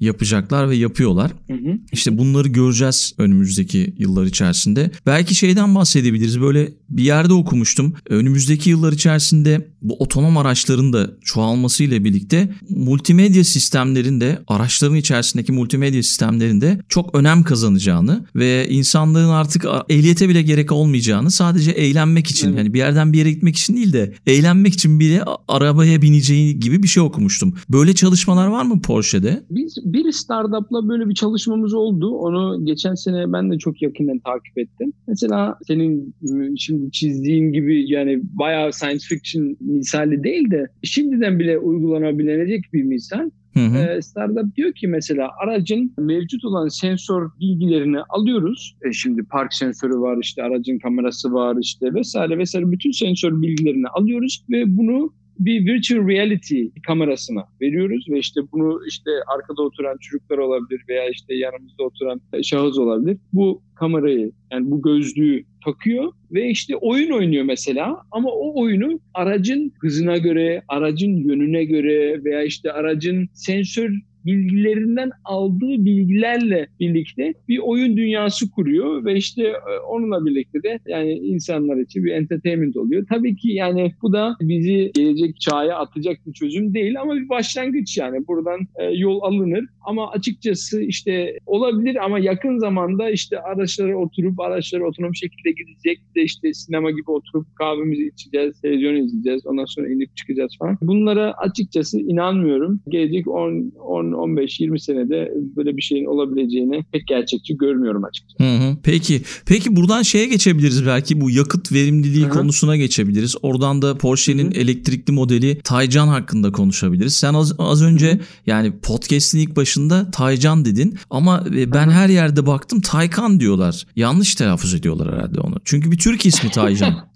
yapacaklar ve yapıyorlar. Hı hı. İşte bunları göreceğiz önümüzdeki yıllar içerisinde. Belki şeyden bahsedebiliriz. Böyle bir yerde okumuştum. Önümüzdeki yıllar içerisinde bu otonom araçların da çoğalmasıyla birlikte multimedya sistemlerinde araçların içerisindeki multimedya sistemlerinde çok önem kazanacağını ve insanlığın artık ehliyete bile gerek olmayacağını sadece eğlenmek için Evet. yani bir yerden bir yere gitmek için değil de eğlenmek için bile arabaya bineceği gibi bir şey okumuştum. Böyle çalışmalar var mı Porsche'de? Biz bir startupla böyle bir çalışmamız oldu. Onu geçen sene ben de çok yakından takip ettim. Mesela senin e, şimdi çizdiğin gibi yani bayağı science fiction misali değil de şimdiden bile uygulanabilecek bir misal. Hı hı. Ee, startup diyor ki mesela aracın mevcut olan sensör bilgilerini alıyoruz. E şimdi park sensörü var, işte aracın kamerası var, işte vesaire vesaire bütün sensör bilgilerini alıyoruz ve bunu bir virtual reality kamerasına veriyoruz ve işte bunu işte arkada oturan çocuklar olabilir veya işte yanımızda oturan şahıs olabilir. Bu kamerayı yani bu gözlüğü takıyor ve işte oyun oynuyor mesela ama o oyunu aracın hızına göre, aracın yönüne göre veya işte aracın sensör bilgilerinden aldığı bilgilerle birlikte bir oyun dünyası kuruyor ve işte e, onunla birlikte de yani insanlar için bir entertainment oluyor. Tabii ki yani bu da bizi gelecek çağa atacak bir çözüm değil ama bir başlangıç yani buradan e, yol alınır ama açıkçası işte olabilir ama yakın zamanda işte araçlara oturup araçlara otonom şekilde gidecek de işte sinema gibi oturup kahvemizi içeceğiz, televizyon izleyeceğiz ondan sonra inip çıkacağız falan. Bunlara açıkçası inanmıyorum. Gelecek 10, 10 15-20 senede böyle bir şeyin olabileceğini pek gerçekçi görmüyorum açıkçası. Hı hı. Peki. Peki buradan şeye geçebiliriz belki bu yakıt verimliliği Hı-hı. konusuna geçebiliriz. Oradan da Porsche'nin elektrikli modeli Taycan hakkında konuşabiliriz. Sen az, az önce Hı-hı. yani podcast'in ilk başında Taycan dedin ama e, ben Hı-hı. her yerde baktım Taycan diyorlar. Yanlış telaffuz ediyorlar herhalde onu. Çünkü bir Türk ismi Taycan. [LAUGHS]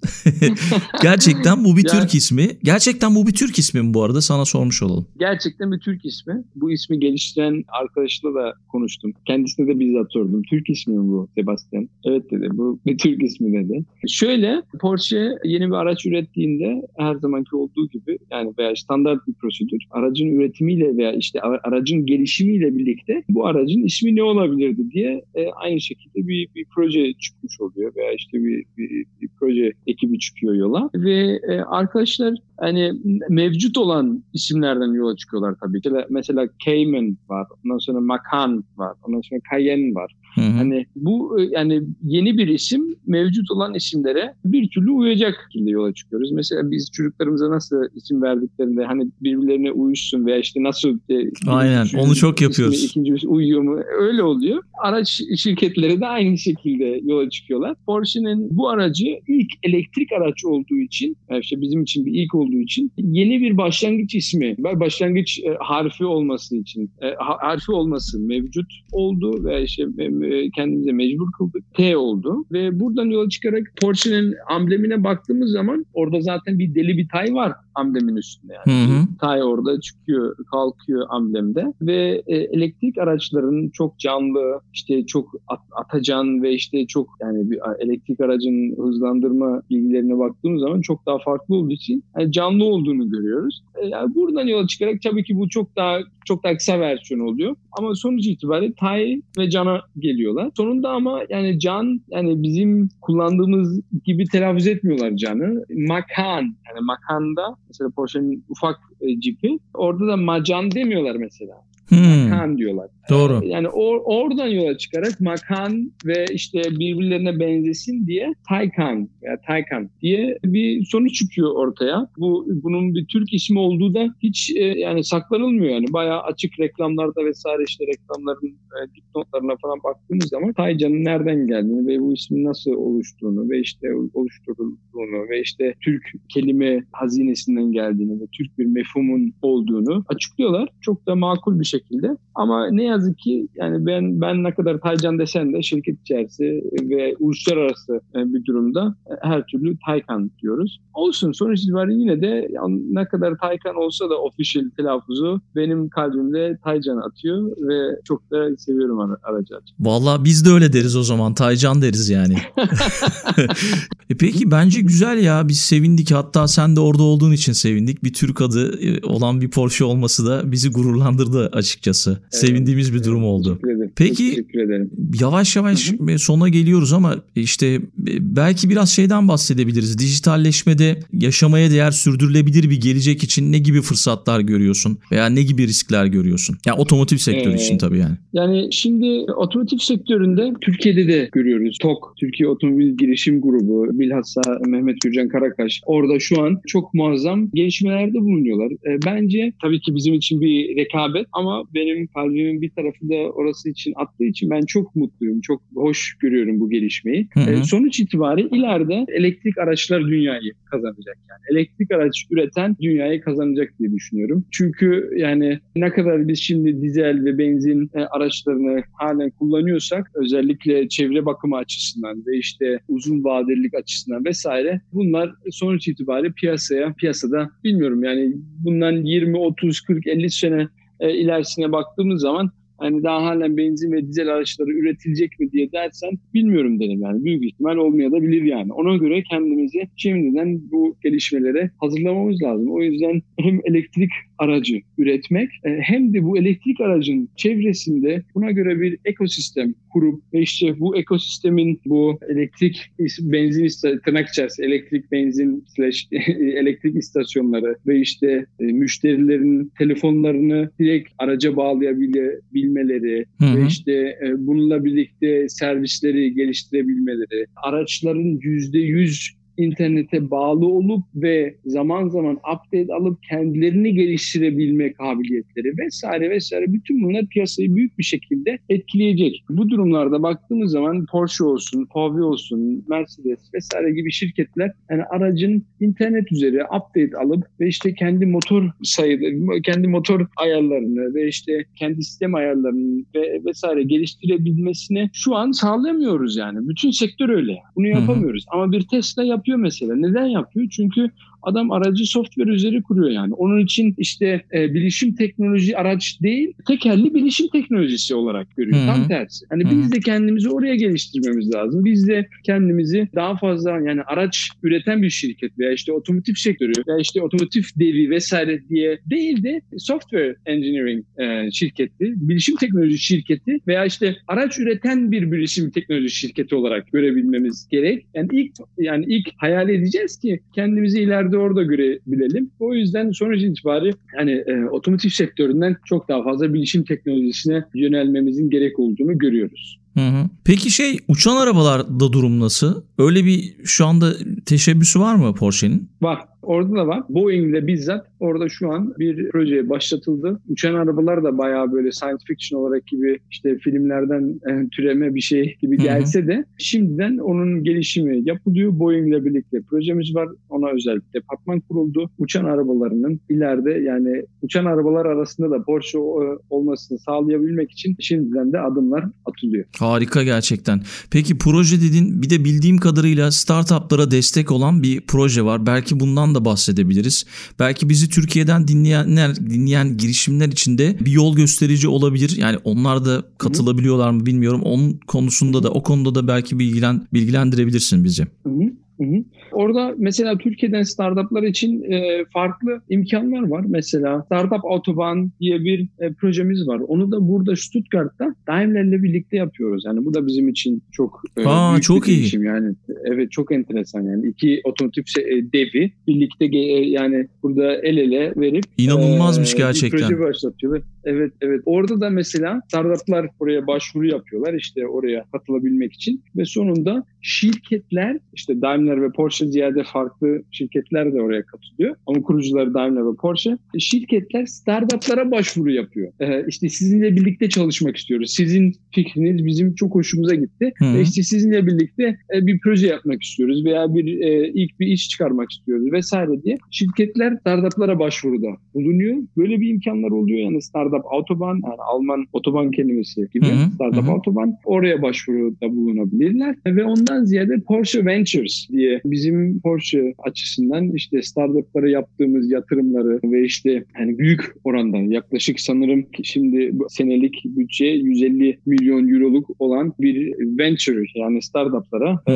[LAUGHS] Gerçekten bu bir yani, Türk ismi. Gerçekten bu bir Türk ismi mi bu arada? Sana sormuş olalım. Gerçekten bir Türk ismi. Bu ismi geliştiren arkadaşla da konuştum. Kendisine de bizzat sordum. Türk ismi mi bu Sebastian? Evet dedi. Bu bir Türk ismi dedi. Şöyle Porsche yeni bir araç ürettiğinde her zamanki olduğu gibi yani veya standart bir prosedür aracın üretimiyle veya işte aracın gelişimiyle birlikte bu aracın ismi ne olabilirdi diye e, aynı şekilde bir, bir proje çıkmış oluyor veya işte bir, bir, bir proje ekibi çıkıyor yola ve e, arkadaşlar hani mevcut olan isimlerden yola çıkıyorlar tabii. Mesela, mesela Cayman var, ondan sonra Macan var, ondan sonra Cayenne var. Hı hı. Hani bu e, yani yeni bir isim mevcut olan isimlere bir türlü uyacak şekilde yola çıkıyoruz. Mesela biz çocuklarımıza nasıl isim verdiklerinde hani birbirlerine uyuşsun veya işte nasıl e, Aynen onu çok yapıyoruz. İkinci uyuyor mu? Öyle oluyor. Araç şirketleri de aynı şekilde yola çıkıyorlar. Porsche'nin bu aracı ilk elektrik araç olduğu için yani işte bizim için bir ilk olduğu için yeni bir başlangıç ismi, başlangıç e, harfi olması için harfi olması mevcut oldu ve işte e, kendimize mecbur kıldık. T oldu ve buradan yola çıkarak Porsche'nin amblemine baktığımız zaman orada zaten bir deli bir tay var amblemin üstünde yani. Hı hı. Tay orada çıkıyor, kalkıyor amblemde ve e, elektrik araçlarının çok canlı, işte çok at, atacan ve işte çok yani bir elektrik aracın hızlandırma bilgilerine baktığımız zaman çok daha farklı olduğu için yani canlı olduğunu görüyoruz. E, yani buradan yola çıkarak tabii ki bu çok daha çok daha kısa versiyon oluyor. Ama sonuç itibariyle Tay ve Can'a geliyorlar. Sonunda ama yani Can yani bizim kullandığımız gibi telaffuz etmiyorlar Can'ı. Makan yani Makan'da mesela Porsche'nin ufak e, cipi orada da Macan demiyorlar mesela. Hmm. Makan diyorlar. Doğru. Yani or, oradan yola çıkarak Makan ve işte birbirlerine benzesin diye Taycan veya Taycan diye bir sonuç çıkıyor ortaya. Bu bunun bir Türk ismi olduğu da hiç e, yani saklanılmıyor yani. Bayağı açık reklamlarda vesaire işte reklamların e, dipnotlarına falan baktığımız zaman Taycan'ın nereden geldiğini ve bu ismin nasıl oluştuğunu ve işte oluşturulduğunu ve işte Türk kelime hazinesinden geldiğini ve Türk bir mefhumun olduğunu açıklıyorlar. Çok da makul bir şekilde. Ama ne yazık ki yani ben ben ne kadar Taycan desen de şirket içerisinde ve uluslararası e, bir durumda e, her türlü Taycan diyoruz. Olsun sonuç itibariyle yine de ne kadar Taycan olsa da official telaffuzu benim kalbimde Taycan atıyor ve çok da seviyorum aracı. Valla biz de öyle deriz o zaman. Taycan deriz yani. [LAUGHS] e peki bence güzel ya. Biz sevindik. Hatta sen de orada olduğun için sevindik. Bir Türk adı e, olan bir Porsche olması da bizi gururlandırdı açıkçası. Evet, Sevindiğimiz bir durum oldu. Peki yavaş yavaş hı hı. sona geliyoruz ama işte belki biraz şeyden bahsedebiliriz. Dijitalleşmede yaşamaya değer sürdürülebilir bir gelecek için ne gibi fırsatlar görüyorsun veya ne gibi riskler görüyorsun? Yani otomotiv sektörü ee, için tabii yani. Yani şimdi otomotiv sektöründe Türkiye'de de görüyoruz. TOK, Türkiye Otomobil Girişim Grubu, bilhassa Mehmet Gürcan Karakaş orada şu an çok muazzam gelişmelerde bulunuyorlar. Bence tabii ki bizim için bir rekabet ama benim kalbimin bir tarafı da orası için attığı için ben çok mutluyum. Çok hoş görüyorum bu gelişmeyi. Hı hı. E, sonuç itibariyle ileride elektrik araçlar dünyayı kazanacak yani. Elektrik araç üreten dünyayı kazanacak diye düşünüyorum. Çünkü yani ne kadar biz şimdi dizel ve benzin e, araçlarını halen kullanıyorsak özellikle çevre bakımı açısından ve işte uzun vadelilik açısından vesaire bunlar sonuç itibariyle piyasaya piyasada bilmiyorum yani bundan 20 30 40 50 sene e, ilerisine baktığımız zaman hani daha halen benzin ve dizel araçları üretilecek mi diye dersen bilmiyorum derim yani. Büyük ihtimal olmayabilir yani. Ona göre kendimizi şimdiden bu gelişmelere hazırlamamız lazım. O yüzden hem elektrik aracı üretmek e, hem de bu elektrik aracın çevresinde buna göre bir ekosistem kurup ve işte bu ekosistemin bu elektrik benzin tırnak içerisinde elektrik benzin slash [LAUGHS] elektrik istasyonları ve işte e, müşterilerin telefonlarını direkt araca bağlayabilmeleri Hı hı. ve işte e, bununla birlikte servisleri geliştirebilmeleri, araçların yüzde yüz internete bağlı olup ve zaman zaman update alıp kendilerini geliştirebilme kabiliyetleri vesaire vesaire bütün bunlar piyasayı büyük bir şekilde etkileyecek. Bu durumlarda baktığımız zaman Porsche olsun, VW olsun, Mercedes vesaire gibi şirketler yani aracın internet üzeri update alıp ve işte kendi motor sayıları, kendi motor ayarlarını ve işte kendi sistem ayarlarını ve vesaire geliştirebilmesini şu an sağlayamıyoruz yani. Bütün sektör öyle. Bunu yapamıyoruz. Ama bir Tesla yapıyor mesela. Neden yapıyor? Çünkü adam aracı software üzeri kuruyor yani. Onun için işte e, bilişim teknoloji araç değil, tekerli bilişim teknolojisi olarak görüyor. Hı hı. Tam tersi. Hani Hı hı. biz de kendimizi oraya geliştirmemiz lazım. Biz de kendimizi daha fazla yani araç üreten bir şirket veya işte otomotiv sektörü veya işte otomotiv devi vesaire diye değil de software engineering e, şirketi, bilişim teknoloji şirketi veya işte araç üreten bir bilişim teknoloji şirketi olarak görebilmemiz gerek. Yani ilk yani ilk hayal edeceğiz ki kendimizi ileride orada görebilelim. O yüzden sonuç itibariyle hani e, otomotiv sektöründen çok daha fazla bilişim teknolojisine yönelmemizin gerek olduğunu görüyoruz. Hı hı. Peki şey uçan arabalarda durum nasıl? Öyle bir şu anda teşebbüsü var mı Porsche'nin? Var. Orada da var. Boeing'le bizzat orada şu an bir proje başlatıldı. Uçan arabalar da bayağı böyle science fiction olarak gibi işte filmlerden e, türeme bir şey gibi gelse de şimdiden onun gelişimi yapılıyor. Boeing'le birlikte projemiz var. Ona özel bir departman kuruldu. Uçan arabalarının ileride yani uçan arabalar arasında da Porsche e, olmasını sağlayabilmek için şimdiden de adımlar atılıyor. Harika gerçekten. Peki proje dedin bir de bildiğim kadarıyla startuplara destek olan bir proje var. Belki bundan da bahsedebiliriz. Belki bizi Türkiye'den dinleyenler, dinleyen girişimler için de bir yol gösterici olabilir. Yani onlar da katılabiliyorlar mı bilmiyorum. Onun konusunda da o konuda da belki bilgilen, bilgilendirebilirsin bizi. Hı hı, hı hı. Orada mesela Türkiye'den startuplar için e, farklı imkanlar var. Mesela Startup Autobahn diye bir e, projemiz var. Onu da burada Stuttgart'ta Daimler'le birlikte yapıyoruz. Yani bu da bizim için çok e, Aa, büyük çok bir iyi. Yani evet çok enteresan yani. iki otomotiv se- e, devi birlikte ge- e, yani burada el ele verip İnanılmazmış e, gerçekten. Bir proje başlatıyorlar. Evet evet. Orada da mesela startuplar oraya başvuru yapıyorlar işte oraya katılabilmek için ve sonunda şirketler işte Daimler ve Porsche ziyade farklı şirketler de oraya katılıyor. Ama kurucuları Daimler ve Porsche. Şirketler startuplara başvuru yapıyor. Ee, işte sizinle birlikte çalışmak istiyoruz. Sizin fikriniz bizim çok hoşumuza gitti. Hı. Ve işte sizinle birlikte e, bir proje yapmak istiyoruz veya bir e, ilk bir iş çıkarmak istiyoruz vesaire diye şirketler startuplara başvuruda bulunuyor. Böyle bir imkanlar oluyor yani startup autobahn yani Alman otoban kelimesi gibi Hı hı, startup hı autobahn oraya başvuruda bulunabilirler ve ondan ziyade Porsche Ventures diye bizim Porsche açısından işte startuplara yaptığımız yatırımları ve işte yani büyük oranda yaklaşık sanırım ki şimdi senelik bütçe 150 milyon euroluk olan bir venture yani startuplara e,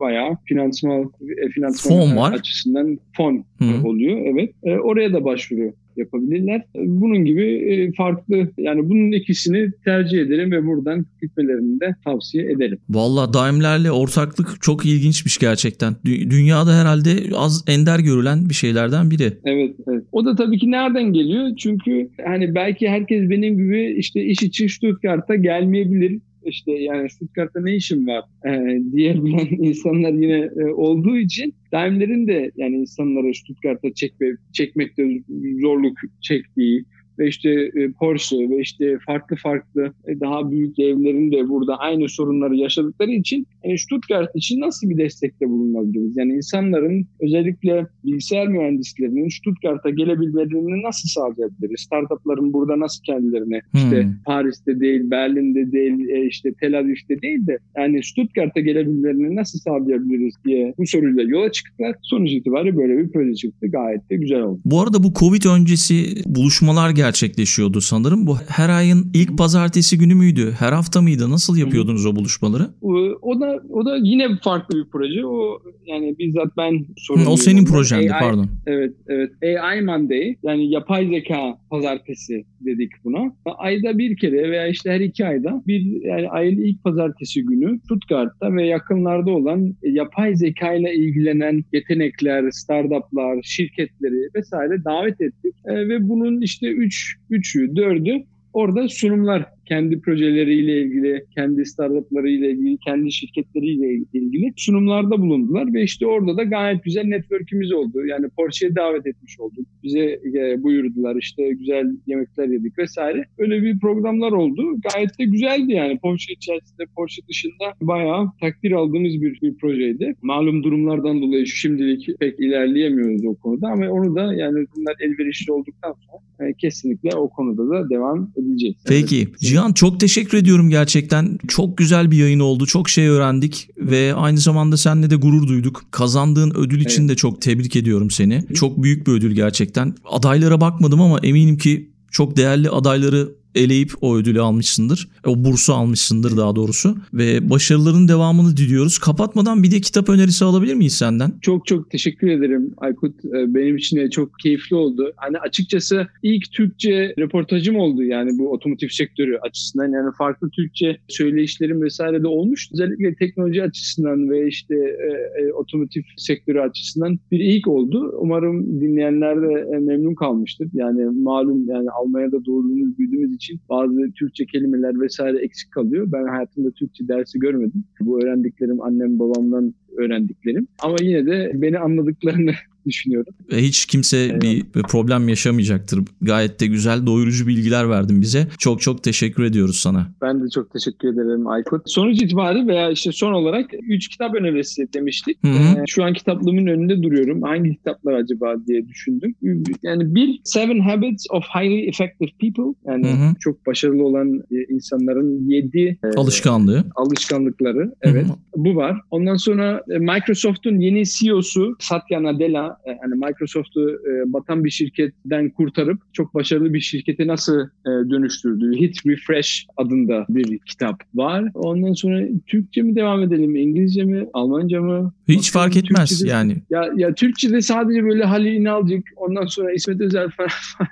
bayağı finansman e, finansman Fon var. açısından fon hı. oluyor. Evet. E, oraya da başvuru yapabilirler. Bunun gibi e, farklı yani bunun ikisini tercih ederim ve buradan gitmelerini de tavsiye ederim. Valla Daimler'le ortaklık çok ilginçmiş gerçekten. Dü- Dünyada herhalde az ender görülen bir şeylerden biri. Evet, evet. O da tabii ki nereden geliyor? Çünkü hani belki herkes benim gibi işte iş için Stuttgart'a gelmeyebilir. İşte yani Stuttgart'ta ne işim var e, diyebilen [LAUGHS] insanlar yine e, olduğu için Daimler'in de yani insanları Stuttgart'a çekme, çekmekte zorluk çektiği ve işte e, Porsche ve işte farklı farklı e, daha büyük devlerin de burada aynı sorunları yaşadıkları için yani Stuttgart için nasıl bir destekte bulunabiliriz? Yani insanların özellikle bilgisayar mühendislerinin Stuttgart'a gelebilmelerini nasıl sağlayabiliriz? Startupların burada nasıl kendilerine işte Hmm. Paris'te değil, Berlin'de değil, e, işte Tel Aviv'de değil de yani Stuttgart'a gelebilmelerini nasıl sağlayabiliriz diye bu soruyla yola çıktılar. Sonuç itibariyle böyle bir proje çıktı. Gayet de güzel oldu. Bu arada bu Covid öncesi buluşmalar gerçekleşiyordu sanırım. Bu her ayın ilk pazartesi günü müydü? Her hafta mıydı? Nasıl yapıyordunuz o buluşmaları? O, o da o da yine farklı bir proje. O yani bizzat ben sorumluyum. o senin projendi AI pardon. Evet, evet. AI Monday yani yapay zeka pazartesi dedik buna. Ayda bir kere veya işte her iki ayda bir yani ayın ilk pazartesi günü Stuttgart'ta ve yakınlarda olan yapay zeka ile ilgilenen yetenekler, startuplar, şirketleri vesaire davet ettik. E, ve bunun işte üç, üçü, dördü orada sunumlar kendi projeleriyle ilgili, kendi startuplarıyla ilgili, kendi şirketleriyle ilgili sunumlarda bulundular ve işte orada da gayet güzel network'ümüz oldu. Yani Porsche'ye davet etmiş olduk. Bize e, buyurdular işte güzel yemekler yedik vesaire. Öyle bir programlar oldu. Gayet de güzeldi yani. Porsche içerisinde, Porsche dışında bayağı takdir aldığımız bir, bir projeydi. Malum durumlardan dolayı şimdilik pek ilerleyemiyoruz o konuda ama onu da yani bunlar elverişli olduktan sonra e, kesinlikle o konuda da devam edeceğiz. Peki. Evet. Cihan çok teşekkür ediyorum gerçekten. Çok güzel bir yayın oldu. Çok şey öğrendik ve aynı zamanda seninle de gurur duyduk. Kazandığın ödül için Evet. de çok tebrik ediyorum seni. Çok büyük bir ödül gerçekten. Adaylara bakmadım ama eminim ki çok değerli adayları eleyip o ödülü almışsındır. O bursu almışsındır daha doğrusu. Ve başarıların devamını diliyoruz. Kapatmadan bir de kitap önerisi alabilir miyiz senden? Çok çok teşekkür ederim Aykut. Ee, Benim için de çok keyifli oldu. Hani açıkçası ilk Türkçe röportajım oldu yani bu otomotiv sektörü açısından. Yani farklı Türkçe söyleyişlerim vesaire de olmuş. Özellikle teknoloji açısından ve işte e, e, otomotiv sektörü açısından bir ilk oldu. Umarım dinleyenler de e, memnun kalmıştır. Yani malum yani Almanya'da doğduğumuz, büyüdüğümüz için bazı Türkçe kelimeler vesaire eksik kalıyor. Ben hayatımda Türkçe dersi görmedim. Bu öğrendiklerim annem babamdan öğrendiklerim. Ama yine de beni anladıklarını düşünüyorum. Ve hiç kimse bir bir problem yaşamayacaktır. Gayet de güzel doyurucu bilgiler verdin bize. Çok çok teşekkür ediyoruz sana. Ben de çok teşekkür ederim Aykut. Sonuç itibariyle veya işte son olarak 3 kitap önerisi demiştik. Hı hı. Ee, şu an kitaplığımın önünde duruyorum. Hangi kitaplar acaba diye düşündüm. Yani bir Seven Habits of Highly Effective People. Yani Hı hı. çok başarılı olan e, insanların 7 Alışkanlığı. alışkanlıkları. Evet. Hı hı. Bu var. Ondan sonra e, Microsoft'un yeni CEO'su Satya Nadella e, hani Microsoft'u e, batan bir şirketten kurtarıp çok başarılı bir şirkete nasıl e, dönüştürdüğü Hit Refresh adında bir kitap var. Ondan sonra Türkçe mi devam edelim, İngilizce mi, Almanca mı? Hiç fark etmez Türkçe'de- yani. Ya, ya Türkçe'de sadece böyle Halil İnalcık, ondan sonra İsmet Özel falan. [LAUGHS]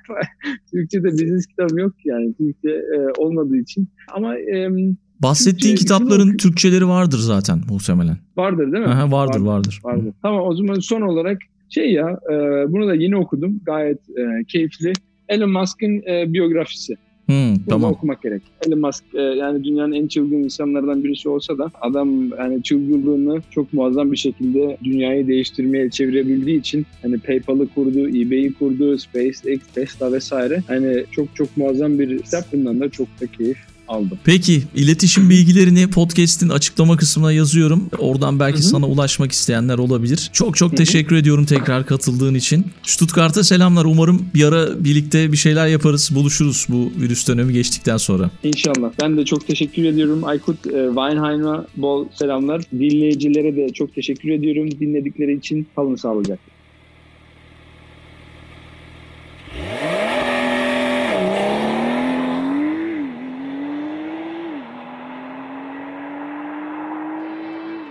Türkçe'de business kitabı yok yani. Türkçe e, olmadığı için. Ama e, Bahsettiğin Türkçe- kitapların Türkçeleri vardır zaten muhtemelen. vardır değil mi? Aha, vardır vardır. vardı. Tamam o zaman son olarak şey ya e, bunu da yeni okudum. Gayet e, keyifli. Elon Musk'ın e, biyografisi. Hı, Bunu tamam. okumak gerek. Elon Musk e, yani dünyanın en çılgın insanlardan birisi olsa da adam yani çılgınlığını çok muazzam bir şekilde dünyayı değiştirmeye çevirebildiği için hani PayPal'ı kurdu, eBay'i kurdu, SpaceX, Tesla vesaire. Hani çok çok muazzam bir kitap. Bundan da çok da keyif aldım. Peki iletişim bilgilerini podcast'in açıklama kısmına yazıyorum. Oradan belki Hı hı. sana ulaşmak isteyenler olabilir. Çok çok Hı hı. teşekkür ediyorum tekrar katıldığın için. Stuttgart'a selamlar. Umarım bir ara birlikte bir şeyler yaparız, buluşuruz bu virüs dönemi geçtikten sonra. İnşallah. Ben de çok teşekkür ediyorum. Aykut e, Weinheim'a bol selamlar. Dinleyicilere de çok teşekkür ediyorum. Dinledikleri için kalın sağlıcakla.